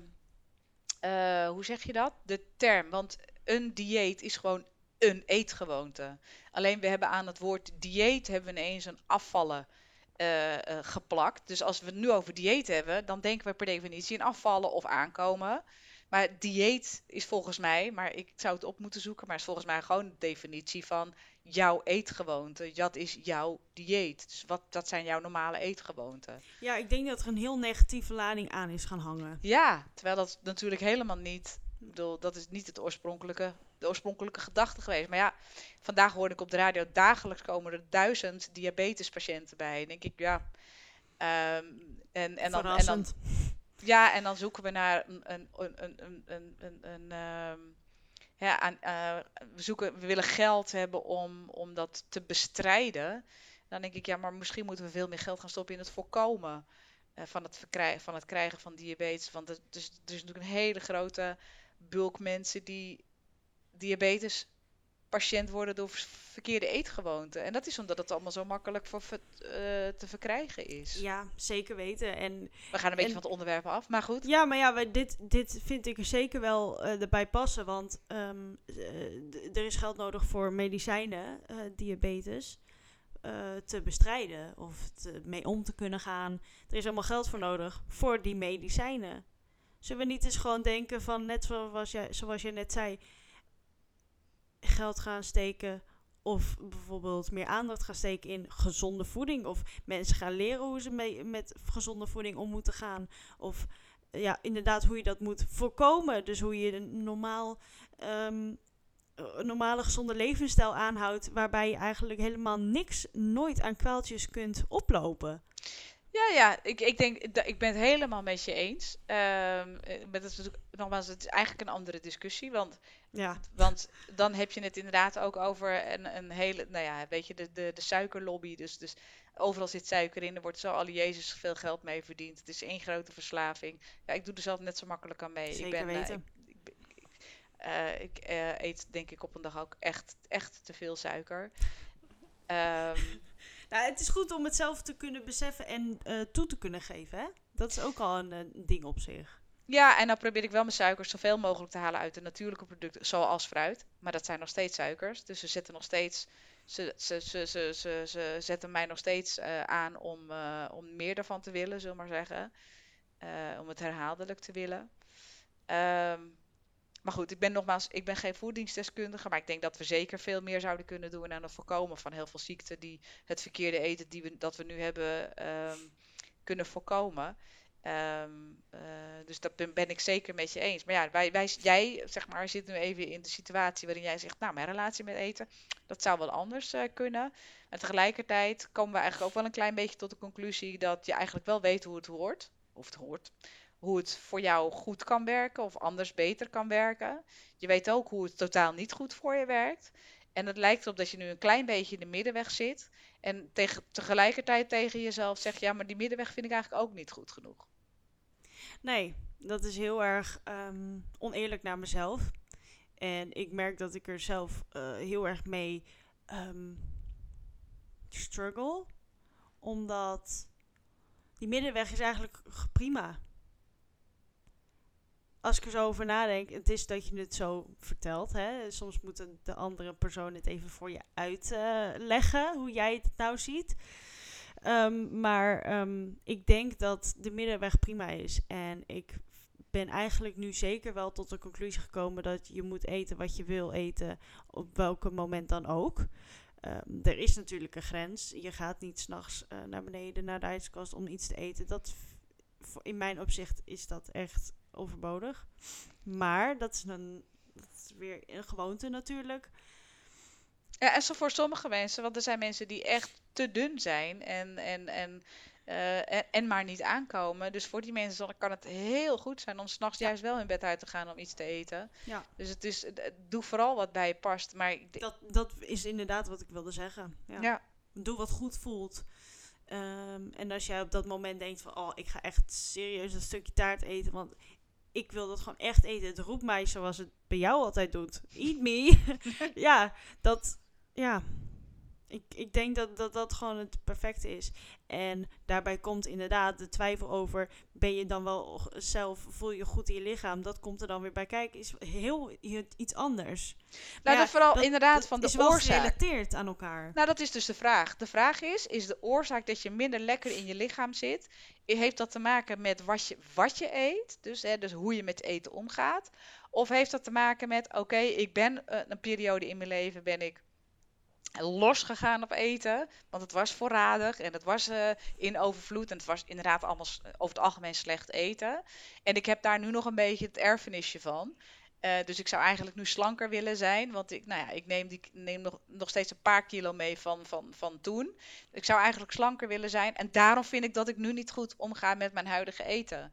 eh, hoe zeg je dat? De term. Want een dieet is gewoon een eetgewoonte. Alleen we hebben aan het woord dieet hebben we ineens een afvallen eh, eh, geplakt. Dus als we het nu over dieet hebben, dan denken we per definitie in afvallen of aankomen. Maar dieet is volgens mij, maar ik zou het op moeten zoeken, maar is volgens mij gewoon de definitie van jouw eetgewoonte. Dat is jouw dieet. Dus wat, dat zijn jouw normale eetgewoonten. Ja, ik denk dat er een heel negatieve lading aan is gaan hangen. Ja, terwijl dat natuurlijk helemaal niet. Ik bedoel, dat is niet het oorspronkelijke, de oorspronkelijke gedachte geweest. Maar ja, vandaag hoorde ik op de radio, dagelijks komen er duizend diabetespatiënten bij. En denk ik, ja. Ehm, en, en, dan, en dan, ja, en dan zoeken we naar een, een, een, een, een, een, een ehm, ja, aan, eh, we, zoeken, we willen geld hebben om, om dat te bestrijden. Dan denk ik, ja, maar misschien moeten we veel meer geld gaan stoppen in het voorkomen eh, van, het van het krijgen van diabetes. Want er, dus, er is natuurlijk een hele grote bulk mensen die diabetes patiënt worden door verkeerde eetgewoonten. En dat is omdat het allemaal zo makkelijk voor eh, te verkrijgen is. Ja, zeker weten. En We gaan een beetje En- van het onderwerp af, maar goed. Ja, maar ja, dit, dit vind ik er zeker wel eh, erbij passen. Want ehm, eh, er is geld nodig voor medicijnen, diabetes, te bestrijden of te, mee om te kunnen gaan. Er is allemaal geld voor nodig voor die medicijnen. Zullen we niet eens gewoon denken van, net zoals jij, zoals jij net zei, geld gaan steken of bijvoorbeeld meer aandacht gaan steken in gezonde voeding. Of mensen gaan leren hoe ze mee, met gezonde voeding om moeten gaan. Of ja, inderdaad hoe je dat moet voorkomen. Dus hoe je een normaal, ehm, een normale gezonde levensstijl aanhoudt. Waarbij je eigenlijk helemaal niks, nooit aan kwaaltjes kunt oplopen. Ja, ja, ik, ik denk, dat- ik ben het helemaal met je eens. Eh, maar dat is natuurlijk, nogmaals, het is eigenlijk een andere discussie. Want, Ja, want dan heb je het inderdaad ook over een, een hele, nou ja, weet je, de, de, de suikerlobby. Dus, dus overal zit suiker in, er wordt zo alle Jezus veel geld mee verdiend. Het is één grote verslaving. Ja, ik doe er zelf net zo makkelijk aan mee. Zeker ik ben, eh, weten. ik, ik, ik, eh, ik, eh, eet denk ik op een dag ook echt, echt te veel suiker. Ehm, nou, het is goed om het zelf te kunnen beseffen en eh, toe te kunnen geven. Hè? Dat is ook al een, eh, ding op zich. Ja, en dan probeer ik wel mijn suikers zoveel mogelijk te halen uit de natuurlijke producten, zoals fruit. Maar dat zijn nog steeds suikers. Dus ze zetten nog steeds. Ze, ze, ze, ze, ze, ze zetten mij nog steeds eh, aan om, om meer daarvan te willen, zullen we maar zeggen. Om het herhaaldelijk te willen. Ehm, maar goed, ik ben nogmaals, ik ben geen voedingsdeskundige, maar ik denk dat we zeker veel meer zouden kunnen doen aan het voorkomen van heel veel ziekten die het verkeerde eten die we, dat we nu hebben ehm, kunnen voorkomen. Ehm, eh, dus dat ben, ben ik zeker met je eens. Maar ja, wij, jij zeg maar, zit nu even in de situatie waarin jij zegt, nou, mijn relatie met eten, dat zou wel anders eh, kunnen. En tegelijkertijd komen we eigenlijk ook wel een klein beetje tot de conclusie dat je eigenlijk wel weet hoe het hoort, of het hoort, hoe het voor jou goed kan werken of anders beter kan werken. Je weet ook hoe het totaal niet goed voor je werkt. En het lijkt erop dat je nu een klein beetje in de middenweg zit. En tegelijkertijd tegen jezelf zegt, ja, maar die middenweg vind ik eigenlijk ook niet goed genoeg. Nee, dat is heel erg ehm, oneerlijk naar mezelf. En ik merk dat ik er zelf eh, heel erg mee ehm, struggle. Omdat die middenweg is eigenlijk prima. Als ik er zo over nadenk, het is dat je het zo vertelt. Hè? Soms moet de andere persoon het even voor je uitleggen hoe jij het nou ziet. Ehm, maar ehm, ik denk dat de middenweg prima is. En ik ben eigenlijk nu zeker wel tot de conclusie gekomen dat je moet eten wat je wil eten, op welk moment dan ook. Um, er is natuurlijk een grens. Je gaat niet s'nachts uh, naar beneden naar de ijskast om iets te eten. Dat, in mijn opzicht is dat echt overbodig. Maar dat is, een, dat is weer een gewoonte natuurlijk. Ja, en zo voor sommige mensen, want er zijn mensen die echt te dun zijn en, en, en, uh, en, en, maar niet aankomen. Dus voor die mensen kan het heel goed zijn om s'nachts ja. juist wel in bed uit te gaan om iets te eten. Ja. Dus het is, doe vooral wat bij je past. Maar dat, dat is inderdaad wat ik wilde zeggen. Ja. ja. Doe wat goed voelt. Um, en als jij op dat moment denkt van, oh, ik ga echt serieus een stukje taart eten, want ik wil dat gewoon echt eten. Het roept mij zoals het bij jou altijd doet. Eat me. ja, dat, ja, ik, ik denk dat, dat dat gewoon het perfecte is. En daarbij komt inderdaad de twijfel over: ben je dan wel zelf, voel je goed in je lichaam? Dat komt er dan weer bij kijken, is heel iets anders. Nou, ja, vooral inderdaad van de is wel gerelateerd aan elkaar. Nou, dat is dus de vraag. De vraag is: is de oorzaak dat je minder lekker in je lichaam zit, heeft dat te maken met wat je, wat je eet? Dus, hè, dus hoe je met eten omgaat? Of heeft dat te maken met: oké, ik ben uh, een periode in mijn leven ben ik losgegaan op eten. Want het was voorradig en het was uh, in overvloed. En het was inderdaad allemaal over het algemeen slecht eten. En ik heb daar nu nog een beetje het erfenisje van. Uh, dus ik zou eigenlijk nu slanker willen zijn. Want ik, nou ja, ik neem, die, neem nog, nog steeds een paar kilo mee van, van, van toen. Ik zou eigenlijk slanker willen zijn. En daarom vind ik dat ik nu niet goed omga met mijn huidige eten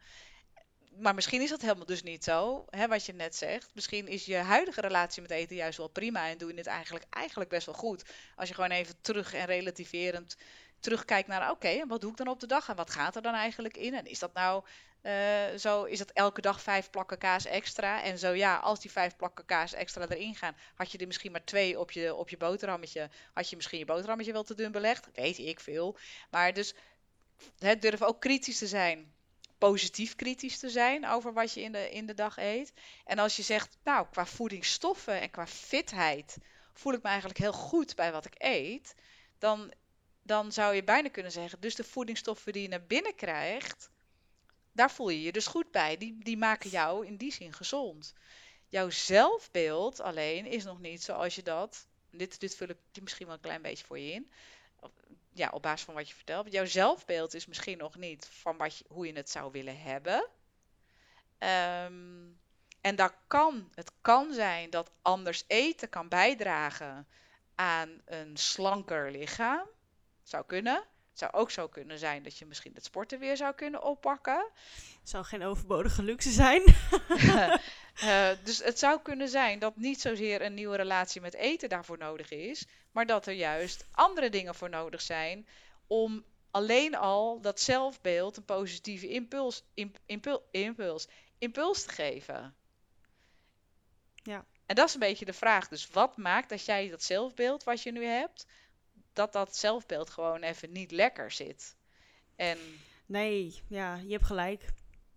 maar misschien is dat helemaal dus niet zo, hè, wat je net zegt. Misschien is je huidige relatie met eten juist wel prima en doe je het eigenlijk, eigenlijk best wel goed. Als je gewoon even terug en relativerend terugkijkt naar, oké, wat doe ik dan op de dag en wat gaat er dan eigenlijk in? En is dat nou uh, zo, is dat elke dag vijf plakken kaas extra? En zo ja, als die vijf plakken kaas extra erin gaan, had je er misschien maar twee op je, op je boterhammetje. Had je misschien je boterhammetje wel te dun belegd? Weet ik veel. Maar dus, het durf ook kritisch te zijn positief kritisch te zijn over wat je in de, in de dag eet. En als je zegt, nou, qua voedingsstoffen en qua fitheid voel ik me eigenlijk heel goed bij wat ik eet, dan, dan zou je bijna kunnen zeggen, dus de voedingsstoffen die je naar binnen krijgt, daar voel je je dus goed bij. Die, die maken jou in die zin gezond. Jouw zelfbeeld alleen is nog niet zoals je dat, dit, dit vul ik misschien wel een klein beetje voor je in, ja, op basis van wat je vertelt. Jouw zelfbeeld is misschien nog niet van wat je, hoe je het zou willen hebben. Ehm, en dat kan, het kan zijn dat anders eten kan bijdragen aan een slanker lichaam. Zou kunnen. Het zou ook zo kunnen zijn dat je misschien het sporten weer zou kunnen oppakken. Het zou geen overbodige luxe zijn. uh, dus het zou kunnen zijn dat niet zozeer een nieuwe relatie met eten daarvoor nodig is, maar dat er juist andere dingen voor nodig zijn om alleen al dat zelfbeeld een positieve impuls, impuls, impuls, impuls te geven. Ja. En dat is een beetje de vraag. Dus wat maakt dat jij dat zelfbeeld wat je nu hebt, dat dat zelfbeeld gewoon even niet lekker zit? En... Nee, ja, je hebt gelijk.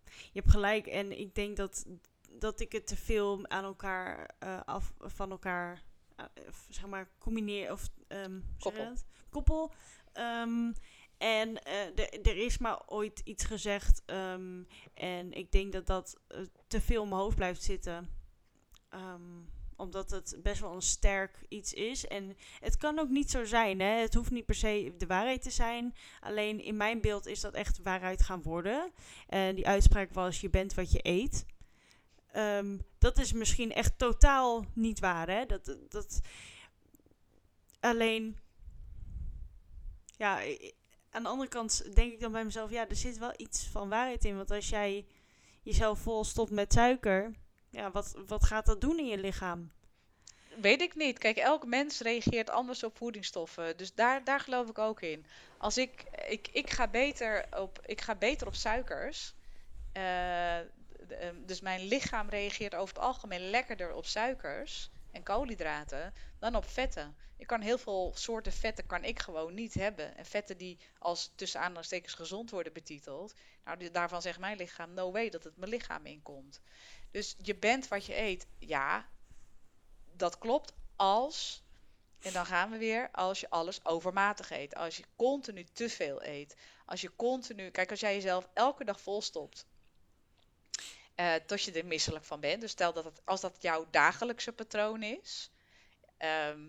Je hebt gelijk. En ik denk dat, dat ik het te veel aan elkaar uh, af van elkaar uh, zeg maar combineer of um, koppel. koppel. Um, en uh, er is maar ooit iets gezegd. Um, en ik denk dat dat te veel in mijn hoofd blijft zitten. Um, omdat het best wel een sterk iets is. En het kan ook niet zo zijn. Hè? Het hoeft niet per se de waarheid te zijn. Alleen in mijn beeld is dat echt waarheid gaan worden. En die uitspraak was: je bent wat je eet. Um, dat is misschien echt totaal niet waar. Hè? Dat, dat, alleen, ja, aan de andere kant denk ik dan bij mezelf: ja, er zit wel iets van waarheid in. Want als jij jezelf vol stopt met suiker ja, wat, wat gaat dat doen in je lichaam? Weet ik niet. Kijk, elk mens reageert anders op voedingsstoffen. Dus daar, daar geloof ik ook in. Als ik, ik, ik, ga, beter op, ik ga beter op suikers. Uh, ehm, dus mijn lichaam reageert over het algemeen lekkerder op suikers en koolhydraten dan op vetten. Ik kan heel veel soorten vetten kan ik gewoon niet hebben. En vetten die als tussen aanhalingstekens gezond worden betiteld. Nou, daarvan zegt mijn lichaam no way dat het mijn lichaam inkomt. Dus je bent wat je eet. Ja, dat klopt als en dan gaan we weer als je alles overmatig eet. Als je continu te veel eet. Als je continu. Kijk, als jij jezelf elke dag volstopt. Uh, tot je er misselijk van bent. Dus stel dat het, als dat jouw dagelijkse patroon is. Ehm,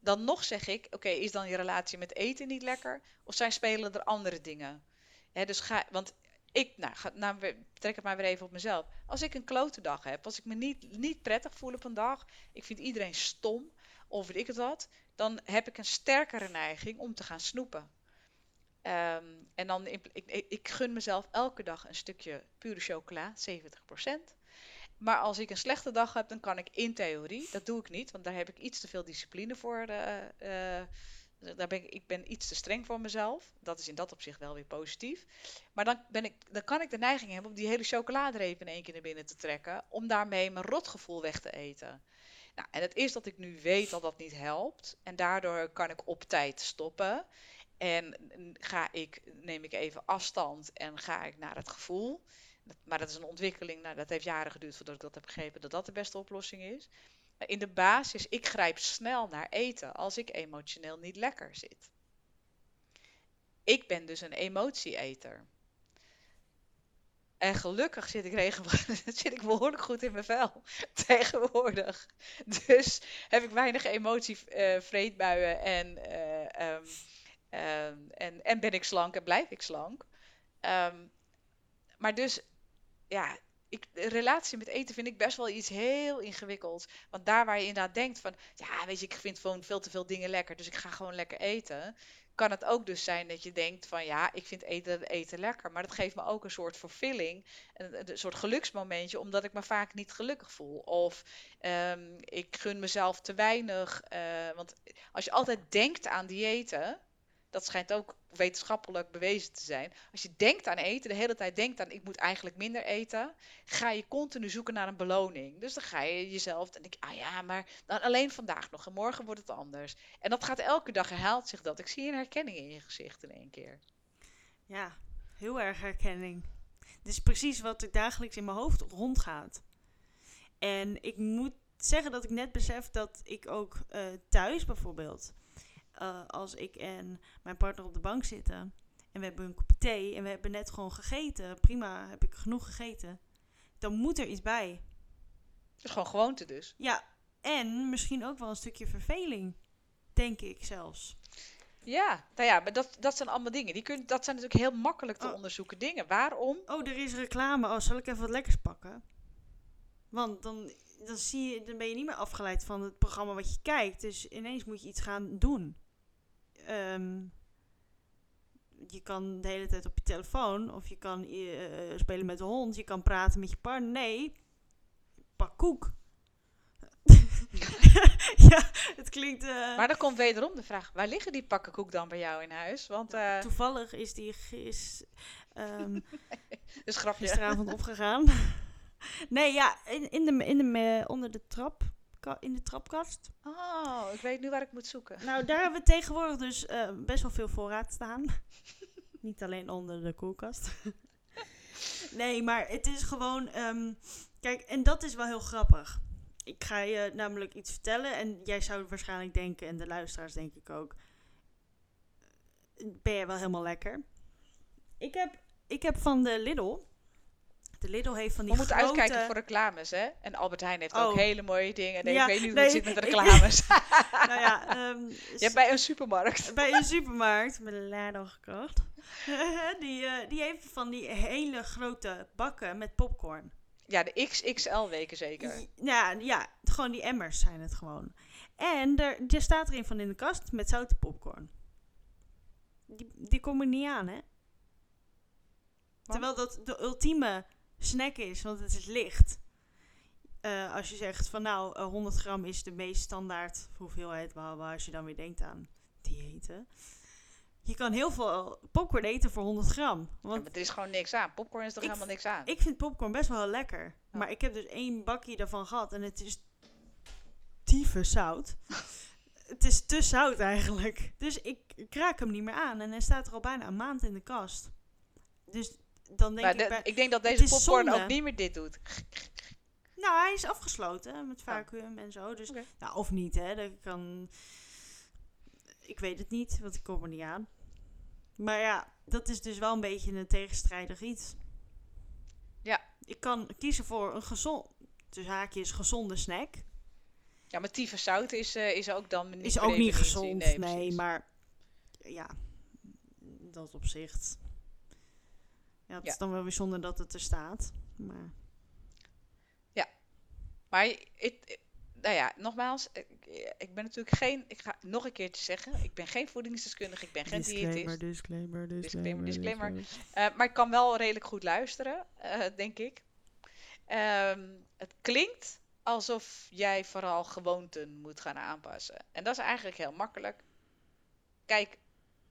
dan nog zeg ik: oké, is dan je relatie met eten niet lekker? Of zijn spelen er andere dingen? dus ga, want ik, nou, nou, trek het maar weer even op mezelf. Als ik een klote dag heb, als ik me niet, niet prettig voel op een dag, ik vind iedereen stom, of weet ik het wat, dan heb ik een sterkere neiging om te gaan snoepen. Ehm, en dan, ik, ik, gun mezelf elke dag een stukje pure chocola, 70%. Maar als ik een slechte dag heb, dan kan ik in theorie, dat doe ik niet, want daar heb ik iets te veel discipline voor. Uh, uh, daar ben ik, ik ben iets te streng voor mezelf. Dat is in dat opzicht wel weer positief. Maar dan, ben ik, dan kan ik de neiging hebben om die hele chocoladereep in één keer naar binnen te trekken. Om daarmee mijn rotgevoel weg te eten. Nou, en het is dat ik nu weet dat dat niet helpt. En daardoor kan ik op tijd stoppen. En ga ik, neem ik even afstand en ga ik naar het gevoel. Maar dat is een ontwikkeling, nou, dat heeft jaren geduurd voordat ik dat heb begrepen dat dat de beste oplossing is. In de basis, ik grijp snel naar eten als ik emotioneel niet lekker zit. Ik ben dus een emotieeter. En gelukkig zit ik, regelmatig, zit ik behoorlijk goed in mijn vel tegenwoordig. Dus heb ik weinig emotievreedbuien uh, en, uh, um, um, en, en ben ik slank en blijf ik slank. Um, maar dus, ja, ik, relatie met eten vind ik best wel iets heel ingewikkelds. Want daar waar je inderdaad denkt van, ja, weet je, ik vind gewoon veel te veel dingen lekker, dus ik ga gewoon lekker eten kan het ook dus zijn dat je denkt van ja, ik vind eten, eten lekker. Maar dat geeft me ook een soort vervulling, een, een soort geluksmomentje, omdat ik me vaak niet gelukkig voel. Of um, ik gun mezelf te weinig. Uh, want als je altijd denkt aan diëten, dat schijnt ook wetenschappelijk bewezen te zijn. Als je denkt aan eten, de hele tijd denkt aan ik moet eigenlijk minder eten, ga je continu zoeken naar een beloning. Dus dan ga je jezelf, dan denk ah ja, maar dan alleen vandaag nog en morgen wordt het anders. En dat gaat elke dag herhaalt zich dat. Ik zie een herkenning in je gezicht in één keer. Ja, heel erg herkenning. Dit is precies wat ik dagelijks in mijn hoofd rondgaat. En ik moet zeggen dat ik net besef dat ik ook uh, thuis bijvoorbeeld uh, als ik en mijn partner op de bank zitten en we hebben een kopje thee en we hebben net gewoon gegeten, prima, heb ik genoeg gegeten, dan moet er iets bij. Het is gewoon gewoonte dus. Ja, en misschien ook wel een stukje verveling, denk ik zelfs. Ja, nou ja, maar dat, dat zijn allemaal dingen. Die kun, dat zijn natuurlijk heel makkelijk te oh. onderzoeken dingen. Waarom? Oh, er is reclame. Oh, zal ik even wat lekkers pakken? Want dan, dan, zie je, dan ben je niet meer afgeleid van het programma wat je kijkt. Dus ineens moet je iets gaan doen. Um, je kan de hele tijd op je telefoon of je kan uh, spelen met de hond, je kan praten met je partner. Nee, pak koek. ja, het klinkt. Uh... Maar dan komt wederom de vraag: waar liggen die pakken koek dan bij jou in huis? Want, uh... Toevallig is die gis, um, dus grapje. gisteravond opgegaan. nee, ja, in, in de, in de, onder de trap in de trapkast. Oh, ik weet nu waar ik moet zoeken. Nou, daar hebben we tegenwoordig dus uh, best wel veel voorraad staan. Niet alleen onder de koelkast. nee, maar het is gewoon. Um, kijk, en dat is wel heel grappig. Ik ga je namelijk iets vertellen en jij zou waarschijnlijk denken, en de luisteraars denk ik ook. Ben je wel helemaal lekker? Ik heb, ik heb van de Lidl de Lidl heeft van die We moeten uitkijken voor reclames, hè? En Albert Heijn heeft ook oh. hele mooie dingen. Nee, ik weet niet hoe het zit met reclames. nou ja, um, Je hebt bij een supermarkt. bij een supermarkt, met een Lidl gekocht. die, uh, die heeft van die hele grote bakken met popcorn. Ja, de XXL weken zeker. Ja, ja, gewoon die emmers zijn het gewoon. En er, er staat erin van in de kast met zoute popcorn. Die, die komen niet aan, hè? Terwijl dat de ultieme snack is, want het is licht. Uh, als je zegt van nou, 100 gram is de meest standaard hoeveelheid, waar als je dan weer denkt aan diëten. Je kan heel veel popcorn eten voor 100 gram. Ja, Want maar er is gewoon niks aan. Popcorn is Ik- helemaal niks aan? ik vind popcorn best wel lekker. Ja. Maar ik heb dus één bakje daarvan gehad en het is tyfus zout. het is te zout eigenlijk. Dus ik, ik raak hem niet meer aan. En hij staat er al bijna een maand in de kast. Dus dan denk Maar ik de- bij... ik denk dat deze popcorn zonde. ook niet meer dit doet. Nou, hij is afgesloten met vacuüm en zo. Dus, nou, of niet, hè. Dat kan... Ik weet het niet, want ik kom er niet aan. Maar ja, dat is dus wel een beetje een tegenstrijdig iets. Ja. Ik kan kiezen voor een gezond, dus haakjes gezonde snack. Ja, maar tyfus zout is, eh, is ook dan niet Is ook niet gezond, nee, nee, maar ja, dat opzicht. Ja, het Ja. is dan wel weer zonde dat het er staat. Maar Maar ik, nou ja, nogmaals, ik, ik ben natuurlijk geen, ik ga nog een keertje zeggen, ik ben geen voedingsdeskundige, ik ben geen diëtist. disclaimer, Disclaimer, disclaimer. Eh, maar ik kan wel redelijk goed luisteren, eh, denk ik. Ehm, het klinkt alsof jij vooral gewoonten moet gaan aanpassen. En dat is eigenlijk heel makkelijk. Kijk,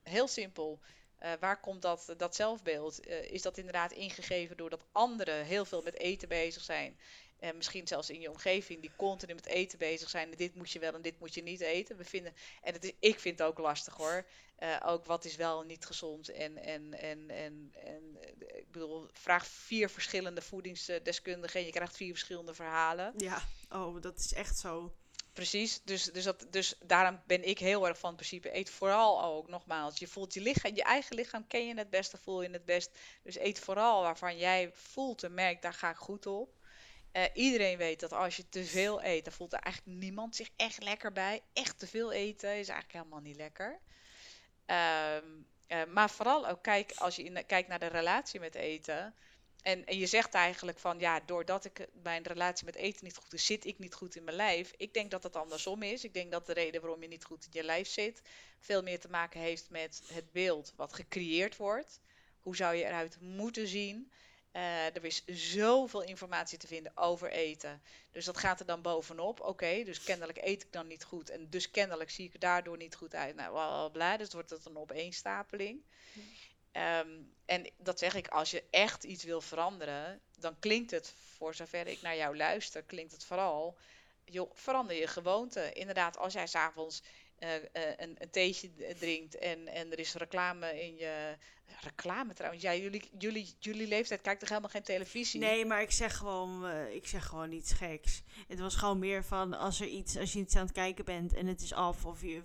heel simpel. Eh, waar komt dat, dat zelfbeeld? Eh, is dat inderdaad ingegeven doordat anderen heel veel met eten bezig zijn? En misschien zelfs in je omgeving die continu met eten bezig zijn. Dit moet je wel en dit moet je niet eten. We vinden, en het is, ik vind het ook lastig hoor. Eh, ook wat is wel niet gezond. En, en, en, en, en ik bedoel, vraag vier verschillende voedingsdeskundigen en je krijgt vier verschillende verhalen. Ja, oh, dat is echt zo. Precies, dus, dus, dat, dus daarom ben ik heel erg van het principe. Eet vooral ook, nogmaals, je voelt je lichaam, je eigen lichaam ken je het beste, voel je het best. Dus eet vooral waarvan jij voelt en merkt, daar ga ik goed op. Eh, iedereen weet dat als je te veel eet, dan voelt er eigenlijk niemand zich echt lekker bij. Echt te veel eten is eigenlijk helemaal niet lekker. Ehm, eh, maar vooral ook kijk, als je in, kijkt naar de relatie met eten. En, en je zegt eigenlijk van ja, doordat ik eh, mijn relatie met eten niet goed is, zit ik niet goed in mijn lijf. Ik denk dat het andersom is. Ik denk dat de reden waarom je niet goed in je lijf zit, veel meer te maken heeft met het beeld wat gecreëerd wordt. Hoe zou je eruit moeten zien? Eh, er is zoveel informatie te vinden over eten. Dus dat gaat er dan bovenop. Oké, dus kennelijk eet ik dan niet goed. En dus kennelijk zie ik er daardoor niet goed uit. Nou, bla bla bla. Dus wordt het een opeenstapeling. Ehm, en dat zeg ik, als je echt iets wil veranderen, dan klinkt het, voor zover ik naar jou luister, klinkt het vooral, joh, verander je gewoonte. Inderdaad, als jij s'avonds eh, een, een theetje drinkt en, en er is reclame in je... Reclame trouwens, ja, jullie, jullie, jullie leeftijd kijkt toch helemaal geen televisie? Nee, maar ik zeg gewoon, eh, ik zeg gewoon iets geks. Het was gewoon meer van als er iets, als je iets aan het kijken bent en het is af of je,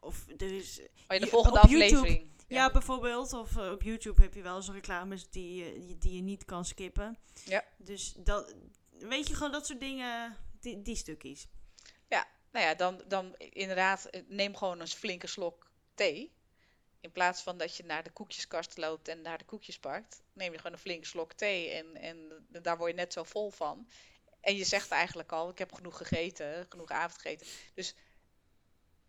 of er is, Oh ja, de je- volgende op YouTube- aflevering. Ja, bijvoorbeeld, of eh, op YouTube heb je wel eens reclames die, je- die je niet kan skippen. Ja. Dus dat, weet je gewoon dat soort dingen, die, die stukjes. Nou ja, dan, dan inderdaad, eh, neem gewoon een flinke slok thee. In plaats van dat je naar de koekjeskast loopt en daar de koekjes pakt, neem je gewoon een flinke slok thee en, en daar word je net zo vol van. En je zegt eigenlijk al, ik heb genoeg gegeten, genoeg avondgegeten. Dus,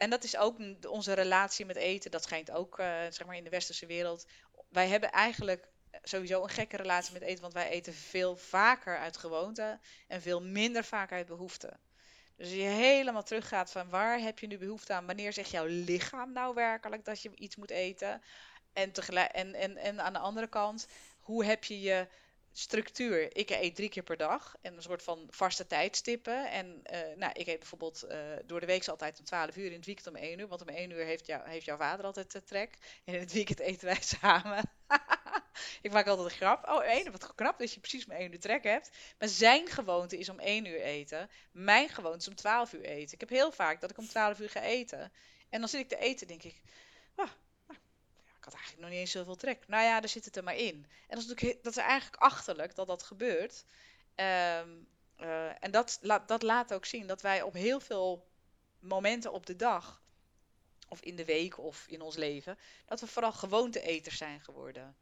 en dat is ook onze relatie met eten, dat schijnt ook eh, zeg maar in de westerse wereld. Wij hebben eigenlijk sowieso een gekke relatie met eten, want wij eten veel vaker uit gewoonte en veel minder vaak uit behoefte. Dus als je helemaal teruggaat van waar heb je nu behoefte aan? Wanneer zegt jouw lichaam nou werkelijk dat je iets moet eten? En, tegelijk, en, en, en aan de andere kant, hoe heb je je structuur? Ik eet drie keer per dag en een soort van vaste tijdstippen. En eh, nou, ik eet bijvoorbeeld eh, door de week altijd om 12 uur, in het weekend om 1 uur. Want om 1 uur heeft, heeft jouw vader altijd eh, trek. En in het weekend eten wij samen. ik maak altijd een grap. Oh, één, wat knap dat je precies om 1 uur trek hebt. Maar zijn gewoonte is om 1 uur eten. Mijn gewoonte is om 12 uur eten. Ik heb heel vaak dat ik om 12 uur ga eten. En dan zit ik te eten, denk ik. Ah, ik had eigenlijk nog niet eens zoveel trek. Nou ja, daar zit het er maar in. En dat is natuurlijk dat is eigenlijk achterlijk dat dat gebeurt. Ehm, eh, en dat, laat dat laat ook zien dat wij op heel veel momenten op de dag, of in de week of in ons leven, dat we vooral gewoonte-eters zijn geworden.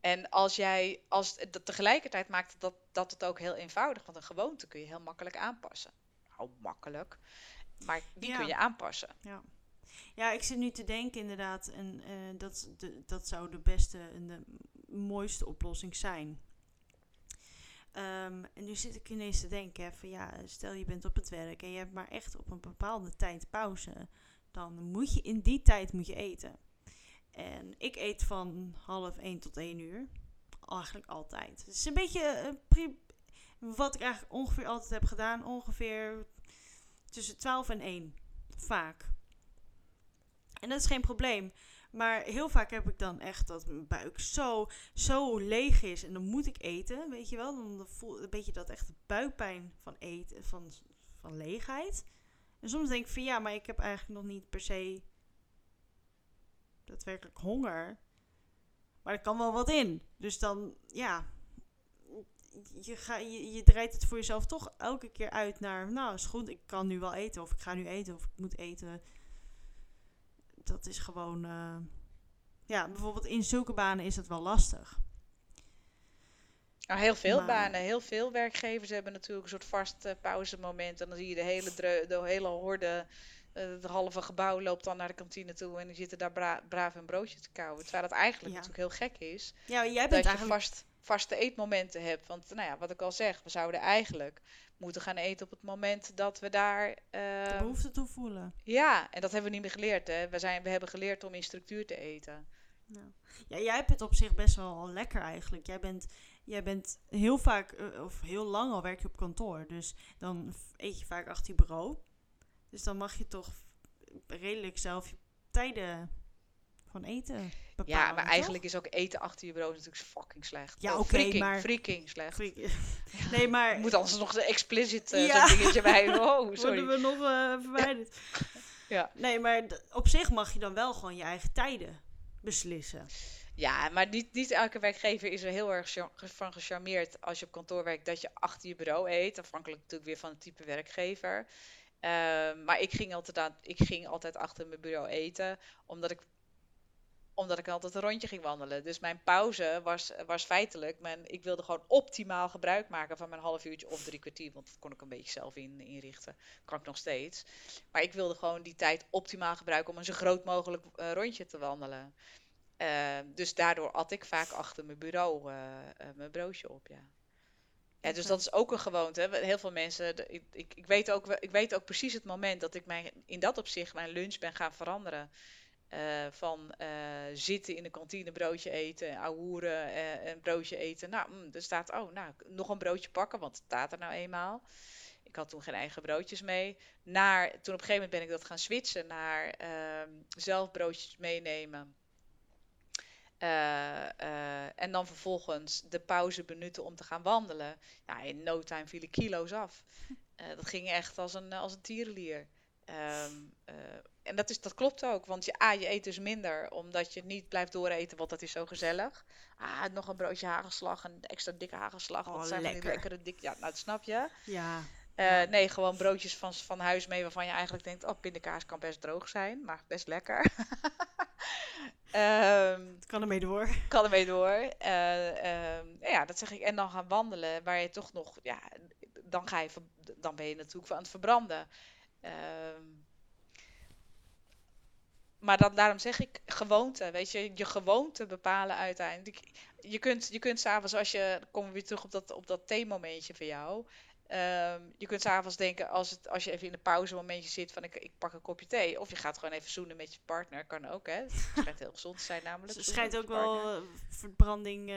En als jij, als dat tegelijkertijd maakt dat, dat het ook heel eenvoudig, want een gewoonte kun je heel makkelijk aanpassen. Nou, makkelijk, maar die Ja. kun je aanpassen. Ja, ik zit nu te denken inderdaad, en eh, dat, dat zou de beste en de mooiste oplossing zijn. Ehm, en nu zit ik ineens te denken, van ja, stel je bent op het werk en je hebt maar echt op een bepaalde tijd pauze, dan moet je in die tijd moet je eten. En ik eet van half 1 tot 1 uur. Eigenlijk altijd. Het is een beetje eh, wat ik eigenlijk ongeveer altijd heb gedaan. Ongeveer tussen 12 en 1. Vaak. En dat is geen probleem. Maar heel vaak heb ik dan echt dat mijn buik zo, zo leeg is. En dan moet ik eten, weet je wel. Dan voel een beetje dat echt buikpijn van eten, van, van leegheid. En soms denk ik van ja, maar ik heb eigenlijk nog niet per se daadwerkelijk honger. Maar er kan wel wat in. Dus dan, ja, je, ga, je, je draait het voor jezelf toch elke keer uit naar, nou is goed, ik kan nu wel eten. Of ik ga nu eten, of ik moet eten. Dat is gewoon, eh, ja, bijvoorbeeld in zulke banen is dat wel lastig. Nou, heel veel Maar- banen, heel veel werkgevers hebben natuurlijk een soort vast eh, pauzemoment. En dan zie je de hele, de hele horde, eh, het halve gebouw loopt dan naar de kantine toe en die zitten daar bra- braaf een broodje te kauwen. Terwijl dat eigenlijk Ja. natuurlijk heel gek is, Ja, jij dat bent je eigenlijk... vast, vaste eetmomenten hebt. Want nou ja, wat ik al zeg, we zouden eigenlijk moeten gaan eten op het moment dat we daar... de eh, behoefte toe voelen. ja, en dat hebben we niet meer geleerd. Hè. We, zijn, we hebben geleerd om in structuur te eten. Ja, jij hebt het op zich best wel lekker eigenlijk. Jij bent, jij bent heel vaak, eh, of heel lang al werk je op kantoor. Dus dan eet je vaak achter je bureau. Dus dan mag je toch redelijk zelf je tijden van eten bepalen. Ja, maar toch? eigenlijk is ook eten achter je bureau natuurlijk fucking slecht. Ja, oké, freaking, maar- freaking slecht. Nee, maar moet anders nog de explicit eh, Ja. zo'n dingetje bij. Oh, worden sorry. we nog eh, verwijderd. Ja. Nee, maar op zich mag je dan wel gewoon je eigen tijden beslissen. Ja, maar niet, niet elke werkgever is er heel erg van gecharmeerd als je op kantoor werkt dat je achter je bureau eet. Afhankelijk natuurlijk weer van het type werkgever. Ehm, maar ik ging, altijd aan, ik ging altijd achter mijn bureau eten, omdat ik, omdat ik altijd een rondje ging wandelen. Dus mijn pauze was, was feitelijk, mijn, ik wilde gewoon optimaal gebruik maken van mijn half uurtje of drie kwartier. Want dat kon ik een beetje zelf in, inrichten. Kan ik nog steeds. Maar ik wilde gewoon die tijd optimaal gebruiken om een zo groot mogelijk eh, rondje te wandelen. Eh, dus daardoor at ik vaak achter mijn bureau eh, eh, mijn broodje op, ja. Ja, dus dat is ook een gewoonte. Heel veel mensen, ik, ik, ik, weet ook, ik weet ook precies het moment dat ik mijn, in dat opzicht mijn lunch ben gaan veranderen. Eh, van eh, zitten in de kantine, broodje eten, ahoeren, eh een broodje eten. Nou, mm, er staat, oh, nou, nog een broodje pakken, want het staat er nou eenmaal. Ik had toen geen eigen broodjes mee. Naar, toen op een gegeven moment ben ik dat gaan switchen naar ehm, zelf broodjes meenemen. En dan vervolgens de pauze benutten om te gaan wandelen. Ja, in no time vielen kilo's af. Dat ging echt als een, als een tierenlier. Eh, en dat, is, dat klopt ook, want je, A, je eet dus minder, omdat je niet blijft dooreten, want dat is zo gezellig. Ah, nog een broodje hagelslag, een extra dikke hagelslag. Oh, dat zijn lekker. lekkere dik. Ja, nou, dat snap je. Ja, Eh, Ja. nee, gewoon broodjes van, van huis mee waarvan je eigenlijk denkt, oh, pindakaas kan best droog zijn, maar best lekker. Ehm, het kan ermee door. kan ermee door. Eh, ehm, ja, dat zeg ik. En dan gaan wandelen, waar je toch nog, ja, dan, ga je, dan ben je natuurlijk aan het verbranden. Ehm, maar dan, daarom zeg ik gewoonte, weet je, je gewoonte bepalen uiteindelijk. Je kunt, je kunt s'avonds, als je, dan komen we weer terug op dat, op dat theemomentje voor jou. Ehm, je kunt s'avonds denken, als, het, als je even in een pauzemomentje zit, van ik, ik pak een kopje thee. Of je gaat gewoon even zoenen met je partner, kan ook hè. Het schijnt heel gezond te zijn namelijk. Zoenen schijnt ook wel eh, verbranding eh,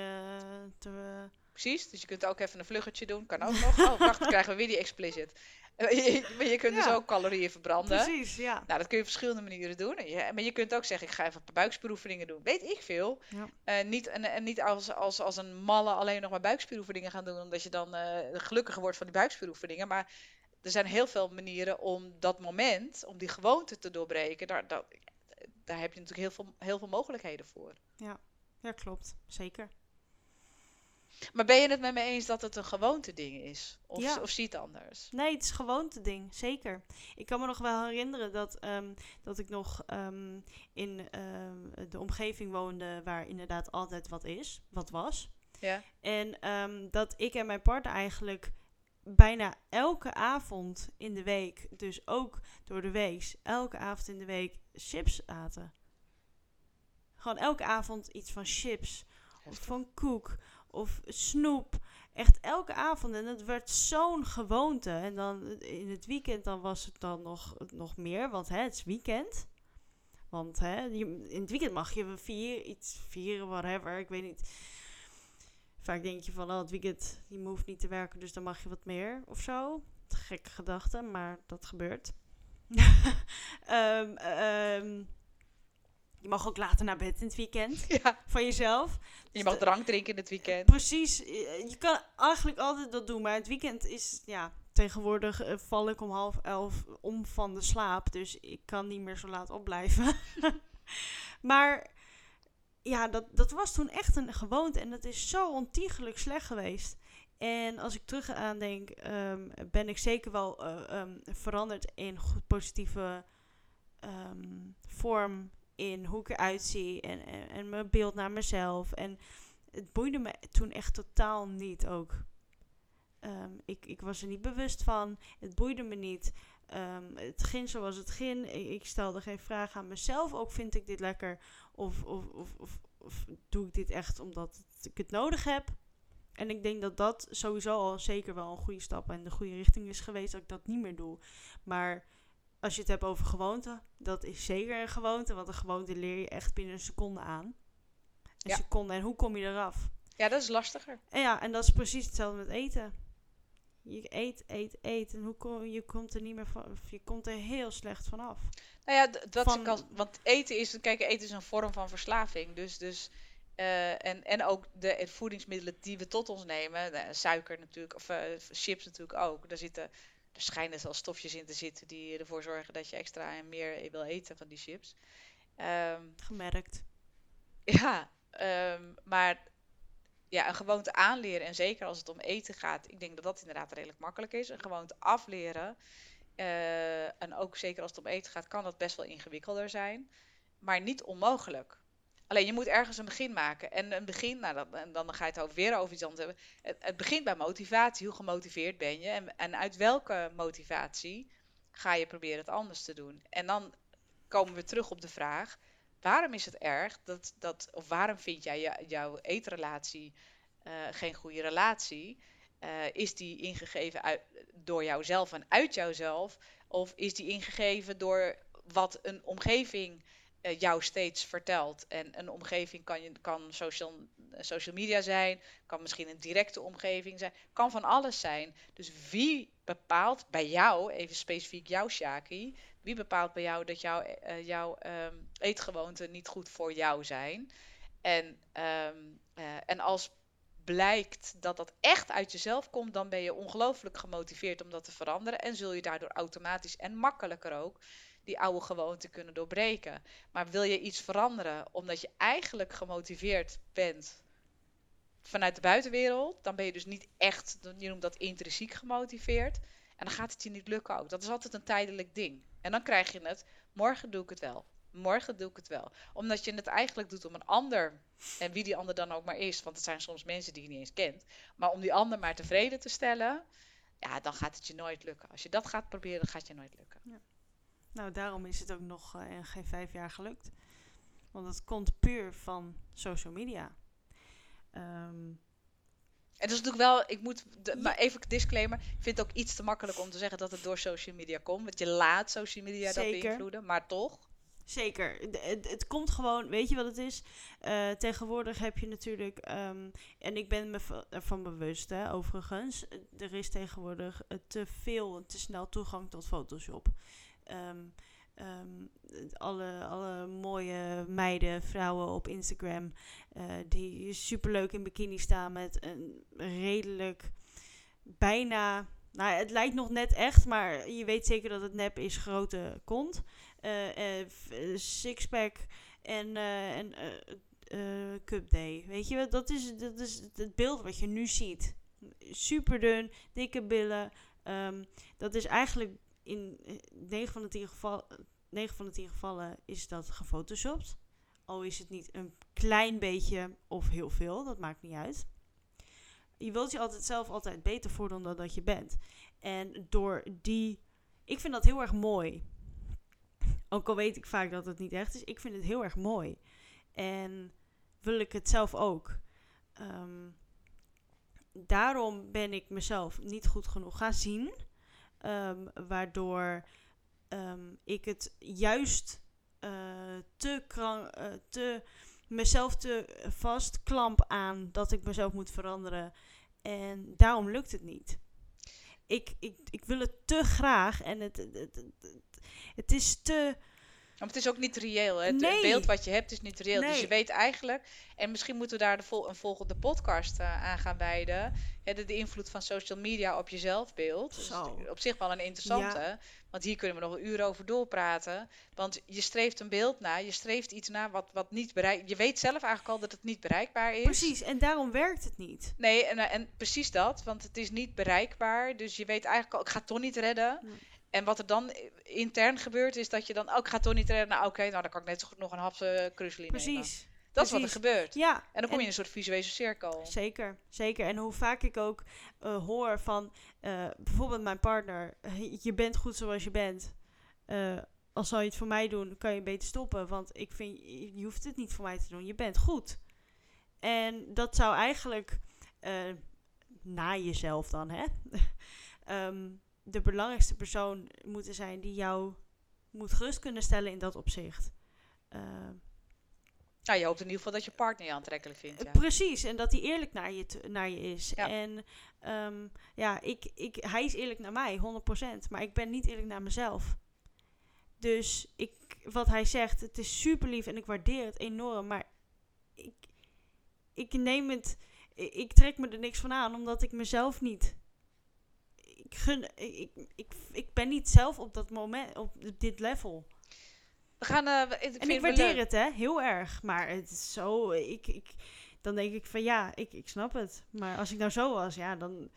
te... Precies, dus je kunt ook even een vluggetje doen, kan ook nog. Oh, wacht, dan krijgen we weer die explicit. Eh, je- Maar je kunt dus Ja. ook calorieën verbranden. Precies, ja. Nou, dat kun je op verschillende manieren doen. Je- maar je kunt ook zeggen, ik ga even buikspieroefeningen doen. Weet ik veel. Ja. Eh, niet en, en niet als, als, als een malle alleen nog maar buikspieroefeningen gaan doen, omdat je dan eh, gelukkiger wordt van die buikspieroefeningen. Maar er zijn heel veel manieren om dat moment, om die gewoonte te doorbreken. Daar, daar, daar heb je natuurlijk heel veel, heel veel mogelijkheden voor. Ja, klopt. Zeker. Maar ben je het met me eens dat het een gewoonte ding is? Of, Ja. of zie je het anders? Nee, het is gewoonte ding, zeker. Ik kan me nog wel herinneren dat, ehm, dat ik nog ehm, in ehm, de omgeving woonde waar inderdaad altijd wat is, wat was. Ja. En dat ik en mijn partner eigenlijk bijna elke avond in de week, dus ook door de week, elke avond in de week chips aten. Gewoon elke avond iets van chips of van koek of snoep. Echt elke avond. En het werd zo'n gewoonte. En dan in het weekend dan was het dan nog, nog meer, want hè, het is weekend. Want hè, in het weekend mag je vier, iets vieren, whatever. Ik weet niet. Vaak denk je van, oh, het weekend, je hoeft niet te werken, dus dan mag je wat meer of zo. Gekke gedachte, maar dat gebeurt. Ehm, je mag ook later naar bed in het weekend Ja, van jezelf. je mag drank drinken in het weekend. Precies. Je kan eigenlijk altijd dat doen. Maar het weekend is, ja, tegenwoordig eh, val ik om half elf om van de slaap. Dus ik kan niet meer zo laat opblijven. maar ja, dat, dat was toen echt een gewoonte. En dat is zo ontiegelijk slecht geweest. En als ik terug aan denk, ehm, ben ik zeker wel eh, ehm, veranderd in goed positieve ehm, vorm. In hoe ik eruit zie en, en, en mijn beeld naar mezelf. En het boeide me toen echt totaal niet ook. Ehm, ik, ik was er niet bewust van. Het boeide me niet. Ehm, het ging zoals het ging. Ik, stelde geen vraag aan mezelf. Ook vind ik dit lekker. Of, of, of, of, doe ik dit echt omdat ik het nodig heb. En ik denk dat dat sowieso al zeker wel een goede stap in de goede richting is geweest. Dat ik dat niet meer doe. Maar als je het hebt over gewoonte. Dat is zeker een gewoonte. Want een gewoonte leer je echt binnen een seconde aan. Een Ja. seconde. En hoe kom je eraf? Ja, dat is lastiger. En ja, en dat is precies hetzelfde met eten. Je eet, eet, eet. En hoe kom, je komt er niet meer van. of Je komt er heel slecht vanaf. Nou ja, dat Van- want eten is, kijk, eten is een vorm van verslaving. Dus, dus eh, en, en ook de voedingsmiddelen die we tot ons nemen, nou, suiker natuurlijk, of eh, chips natuurlijk ook. Daar zitten, er schijnen zelfs stofjes in te zitten die ervoor zorgen dat je extra en meer wil eten van die chips. Ehm, Gemerkt. ja, ehm, maar ja, een gewoonte aanleren en zeker als het om eten gaat, ik denk dat dat inderdaad redelijk makkelijk is. Een gewoonte afleren eh, en ook zeker als het om eten gaat, kan dat best wel ingewikkelder zijn, maar niet onmogelijk. Alleen je moet ergens een begin maken. En een begin, nou, dat, en dan ga je het ook weer over iets anders hebben. Het, begint bij motivatie. Hoe gemotiveerd ben je? En, en uit welke motivatie ga je proberen het anders te doen? En dan komen we terug op de vraag: waarom is het erg dat, dat of waarom vind jij jouw eetrelatie eh, geen goede relatie? Eh, is die ingegeven uit, door jouzelf en uit jouzelf? Of is die ingegeven door wat een omgeving eh, jou steeds vertelt? En een omgeving kan, je, kan social, eh, social media zijn, kan misschien een directe omgeving zijn, kan van alles zijn. Dus wie bepaalt bij jou, even specifiek jou, Shaki, wie bepaalt bij jou dat jouw, eh, jouw ehm, eetgewoonten niet goed voor jou zijn? En, ehm, eh, en als blijkt dat dat echt uit jezelf komt, dan ben je ongelooflijk gemotiveerd om dat te veranderen. En zul je daardoor automatisch en makkelijker ook die oude gewoonten kunnen doorbreken. Maar wil je iets veranderen omdat je eigenlijk gemotiveerd bent vanuit de buitenwereld, dan ben je dus niet echt, je noemt dat intrinsiek gemotiveerd. En dan gaat het je niet lukken ook. Dat is altijd een tijdelijk ding. En dan krijg je het, morgen doe ik het wel. Morgen doe ik het wel. Omdat je het eigenlijk doet om een ander, en wie die ander dan ook maar is, want het zijn soms mensen die je niet eens kent, maar om die ander maar tevreden te stellen, ja, dan gaat het je nooit lukken. Als je dat gaat proberen, gaat het je nooit lukken. Nou, daarom is het ook nog in geen vijf jaar gelukt. Want het komt puur van social media. En dat is natuurlijk wel, ik moet, de- maar even disclaimer. Ik vind het ook iets te makkelijk om te zeggen dat het door social media komt. Want je laat social media dat beïnvloeden, maar toch. Zeker. Het, het komt gewoon, weet je wat het is? Eh, tegenwoordig heb je natuurlijk, ehm, en ik ben me va- ervan bewust, hè, overigens, er is tegenwoordig eh, te veel, en te snel toegang tot Photoshop. Ehm, ehm, alle, alle mooie meiden, vrouwen op Instagram, eh, die superleuk in bikini staan met een redelijk, bijna, nou het lijkt nog net echt, maar je weet zeker dat het nep is, grote kont eh, eh, sixpack en, en cup day. Weet je, dat is, dat is het beeld wat je nu ziet. Super dun, dikke billen. Ehm, dat is eigenlijk in eh, 9 van de 10 gevallen, 9 van de 10 gevallen is dat gefotoshopt. Al is het niet een klein beetje of heel veel, dat maakt niet uit. Je wilt je altijd zelf altijd beter voordoen dan dat je bent. En door die. Ik vind dat heel erg mooi. Ook al weet ik vaak dat het niet echt is, ik vind het heel erg mooi. En wil ik het zelf ook. Ehm, daarom ben ik mezelf niet goed genoeg gaan zien. Ehm, waardoor ehm, ik het juist eh, te, kran eh, te mezelf te vastklamp aan dat ik mezelf moet veranderen. En daarom lukt het niet. Ik, ik, ik wil het te graag en het, het, het, het is te maar het is ook niet reëel. Hè? Het, Nee. beeld wat je hebt is niet reëel. Dus je weet eigenlijk, en misschien moeten we daar de vol- een volgende podcast eh, aan gaan wijden. de, de invloed van social media op je zelfbeeld. Zo. op zich wel een interessante. Want hier kunnen we nog een uur over doorpraten. Want je streeft een beeld na, je streeft iets na wat, wat niet bereik. Je weet zelf eigenlijk al dat het niet bereikbaar is. precies. En daarom werkt het niet. Nee, en, eh, en precies dat, want het is niet bereikbaar. Dus je weet eigenlijk al, ik ga het toch niet redden. Nee. En wat er dan intern gebeurt, is dat je dan, oh, ik ga het toch niet redden. Nou, oké, nou, dan kan ik net zo goed nog een hapse kruiselie nemen. Precies. Dat is wat er gebeurt. Ja. En dan kom je in een soort visuele cirkel. Zeker, zeker. En hoe vaak ik ook eh, hoor van eh, bijvoorbeeld mijn partner, eh, je bent goed zoals je bent. Eh, als zou je het voor mij doen, kan je beter stoppen. Want ik vind, je hoeft het niet voor mij te doen. Je bent goed. En dat zou eigenlijk eh, na jezelf dan, hè? ehm, de belangrijkste persoon moeten zijn die jou moet gerust kunnen stellen in dat opzicht. Eh, Nou, je hoopt in ieder geval dat je partner je aantrekkelijk vindt. Ja. Precies, en dat hij eerlijk naar je, naar je is. Ja. En ehm, ja, ik, ik, hij is eerlijk naar mij, 100%. Maar ik ben niet eerlijk naar mezelf. Dus ik, wat hij zegt, het is super lief en ik waardeer het enorm. Maar ik, ik neem het, ik, ik trek me er niks van aan, omdat ik mezelf niet. Ik, gun, ik, ik, ik, ben niet zelf op dat moment, op dit level. We gaan, ik vind En ik waardeer het, hè, heel erg. Maar het is zo, ik, ik, dan denk ik van ja, ik, ik snap het. Maar als ik nou zo was, ja, dan...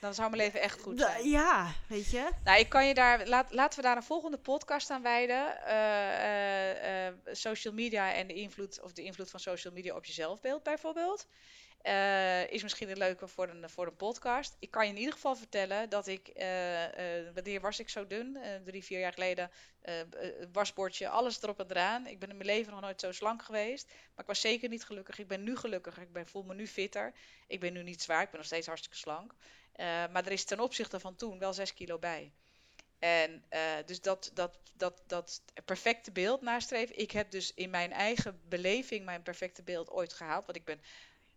Dan zou mijn leven echt goed zijn. Ja, weet je. Nou, ik kan je daar, laat, laten we daar een volgende podcast aan wijden. Eh, eh, social media en de invloed, of de invloed van social media op je zelfbeeld bijvoorbeeld. Eh, is misschien een leuke voor een, voor podcast. Ik kan je in ieder geval vertellen dat ik, eh, eh, wanneer was ik zo dun? Eh, drie, vier jaar geleden, eh, eh, wasbordje, alles erop en eraan. Ik ben in mijn leven nog nooit zo slank geweest. Maar ik was zeker niet gelukkig. Ik ben nu gelukkiger. Ik ben, voel me nu fitter. Ik ben nu niet zwaar. Ik ben nog steeds hartstikke slank. Eh, maar er is ten opzichte van toen wel 6 kilo bij. En eh, dus dat, dat, dat, dat perfecte beeld nastreven. Ik heb dus in mijn eigen beleving mijn perfecte beeld ooit gehaald. Want ik ben,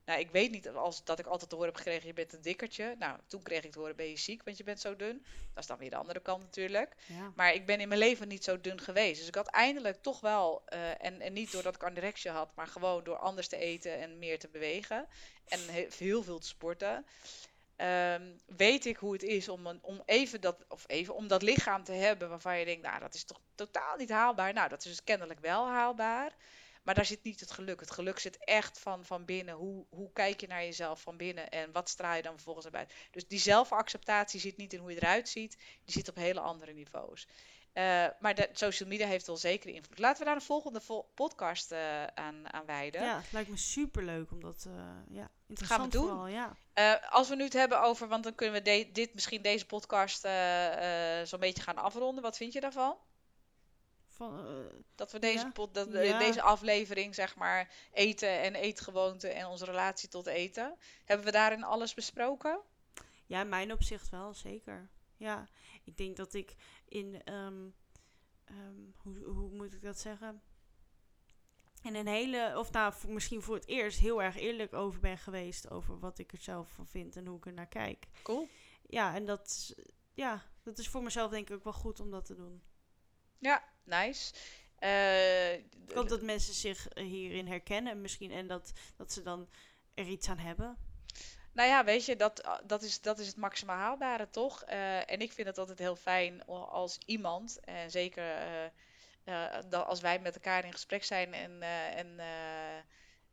nou ik weet niet als, dat ik altijd te horen heb gekregen, je bent een dikkertje. Nou, toen kreeg ik te horen, ben je ziek, want je bent zo dun. Dat is dan weer de andere kant natuurlijk. Ja. Maar ik ben in mijn leven niet zo dun geweest. Dus ik had eindelijk toch wel, eh, en, en niet doordat ik anorexia had, maar gewoon door anders te eten en meer te bewegen. En he- heel veel te sporten. ehm, weet ik hoe het is om, een, om even dat, of even om dat lichaam te hebben waarvan je denkt, nou dat is toch totaal niet haalbaar. Nou, dat is dus kennelijk wel haalbaar. Maar daar zit niet het geluk. Het geluk zit echt van, van binnen. Hoe, hoe kijk je naar jezelf van binnen en wat straal je dan vervolgens naar buiten? Dus die zelfacceptatie zit niet in hoe je eruit ziet. Die zit op hele andere niveaus. Eh, maar de, social media heeft wel zeker invloed. Laten we daar een volgende vol- podcast eh, aan, aan wijden. ja, het lijkt me super leuk om dat, eh ja, interessant doen. vooral, ja. Eh, als we nu het hebben over, want dan kunnen we de- dit, misschien deze podcast zo'n beetje gaan afronden. Wat vind je daarvan? Van, eh, Dat we deze, Ja. pod, dat, Ja. deze aflevering, zeg maar, eten en eetgewoonten en onze relatie tot eten. Hebben we daarin alles besproken? ja, in mijn opzicht wel, zeker. Ja, ik denk dat ik in, ehm, ehm, hoe, hoe moet ik dat zeggen? In een hele, of nou, misschien voor het eerst heel erg eerlijk over ben geweest. Over wat ik er zelf van vind en hoe ik er naar kijk. Cool. Ja, en dat, ja, dat is voor mezelf denk ik ook wel goed om dat te doen. Ja, nice. Eh, Ik hoop dat mensen zich eh, hierin herkennen misschien. En dat, dat ze dan er iets aan hebben. Nou ja, weet je, dat, ah, dat, is, dat is het maximaal haalbare, toch? Eh, en ik vind het altijd heel fijn als iemand, en zeker eh, eh, dat als wij met elkaar in gesprek zijn en, eh, en, eh,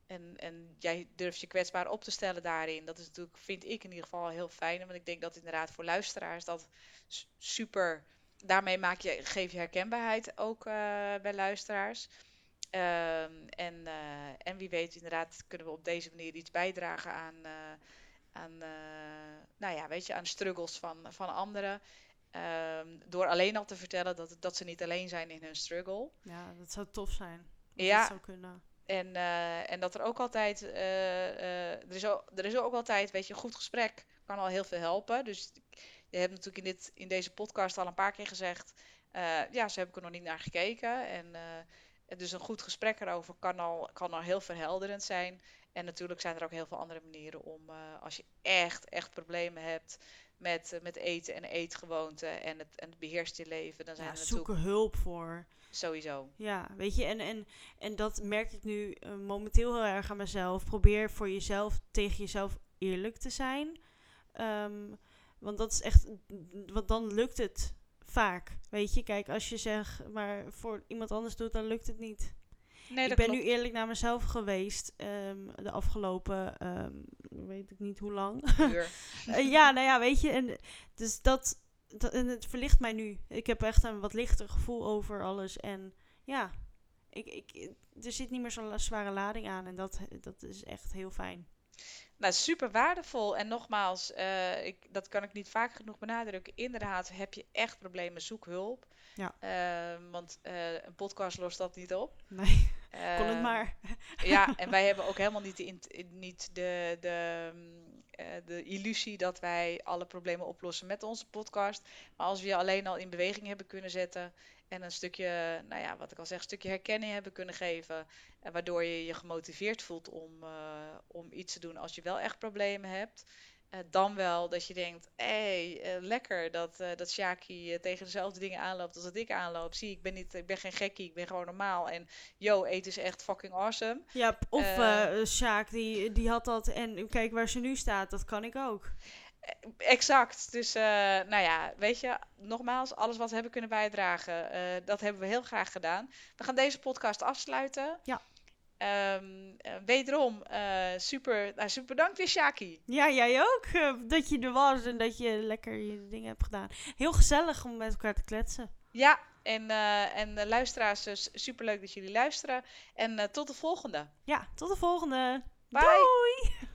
en, en jij durft je kwetsbaar op te stellen daarin. Dat is natuurlijk, vind ik in ieder geval heel fijn. Want ik denk dat inderdaad voor luisteraars dat super. Daarmee maak je, geef je herkenbaarheid ook eh, bij luisteraars. Ehm, en, eh, en wie weet, inderdaad, kunnen we op deze manier iets bijdragen aan, eh, aan, nou ja, weet je, aan struggles van, van anderen. Ehm, door alleen al te vertellen dat, dat ze niet alleen zijn in hun struggle. Ja, dat zou tof zijn. Ja. Dat zou kunnen. En, en dat er ook altijd, er, is ook, er is ook altijd, weet je, een goed gesprek kan al heel veel helpen. Dus je hebt natuurlijk in, dit, in deze podcast al een paar keer gezegd, eh, ja, heb ik er nog niet naar gekeken. En, Eh, Dus een goed gesprek erover kan al, kan al heel verhelderend zijn. En natuurlijk zijn er ook heel veel andere manieren om, eh, als je echt, echt problemen hebt met, met eten en eetgewoonten en het, en het beheerst je leven, dan zijn Ja, er zoek natuurlijk er hulp voor. sowieso. Ja, weet je, en, en, en dat merk ik nu momenteel heel erg aan mezelf. Probeer voor jezelf, tegen jezelf eerlijk te zijn. Ehm, want dat is echt, want dan lukt het vaak. Weet je, kijk, als je zegt, maar voor iemand anders doet, dan lukt het niet. Nee, ik ben klopt. nu eerlijk naar mezelf geweest ehm, de afgelopen, ehm, weet ik niet hoe lang. Eh, ja, nou ja, weet je, en dus dat, dat en het verlicht mij nu. Ik heb echt een wat lichter gevoel over alles en ja, ik, ik, er zit niet meer zo'n zware lading aan en dat, dat is echt heel fijn. Nou, super waardevol. En nogmaals, eh, ik, dat kan ik niet vaak genoeg benadrukken. Inderdaad, heb je echt problemen, zoek hulp. Ja. Ehm, want eh, een podcast lost dat niet op. Nee, kon het Ehm, maar. Ja, en wij hebben ook helemaal niet de, niet de, de, eh, de illusie dat wij alle problemen oplossen met onze podcast. Maar als we je alleen al in beweging hebben kunnen zetten en een stukje, nou ja, wat ik al zeg, een stukje herkenning hebben kunnen geven, en waardoor je je gemotiveerd voelt om, eh, om iets te doen als je wel echt problemen hebt. eh, dan wel dat je denkt, hé, hey, eh, lekker dat, dat Shaki tegen dezelfde dingen aanloopt als dat ik aanloop. Zie, ik ben, niet, ik ben geen gekkie, ik ben gewoon normaal. En yo, eten is echt fucking awesome. Ja, of Sjaak, die, die had dat en kijk waar ze nu staat, dat kan ik ook. Exact. Dus, eh, nou ja, weet je, nogmaals, alles wat we hebben kunnen bijdragen, eh, dat hebben we heel graag gedaan. We gaan deze podcast afsluiten. Ja. Ehm, eh, wederom, eh, super, nou, super bedankt weer, Shaki. Ja, jij ook, eh, dat je er was en dat je lekker je dingen hebt gedaan. Heel gezellig om met elkaar te kletsen. Ja, en, eh en eh, luisteraars, dus superleuk dat jullie luisteren. En eh, tot de volgende. Ja, tot de volgende. Bye!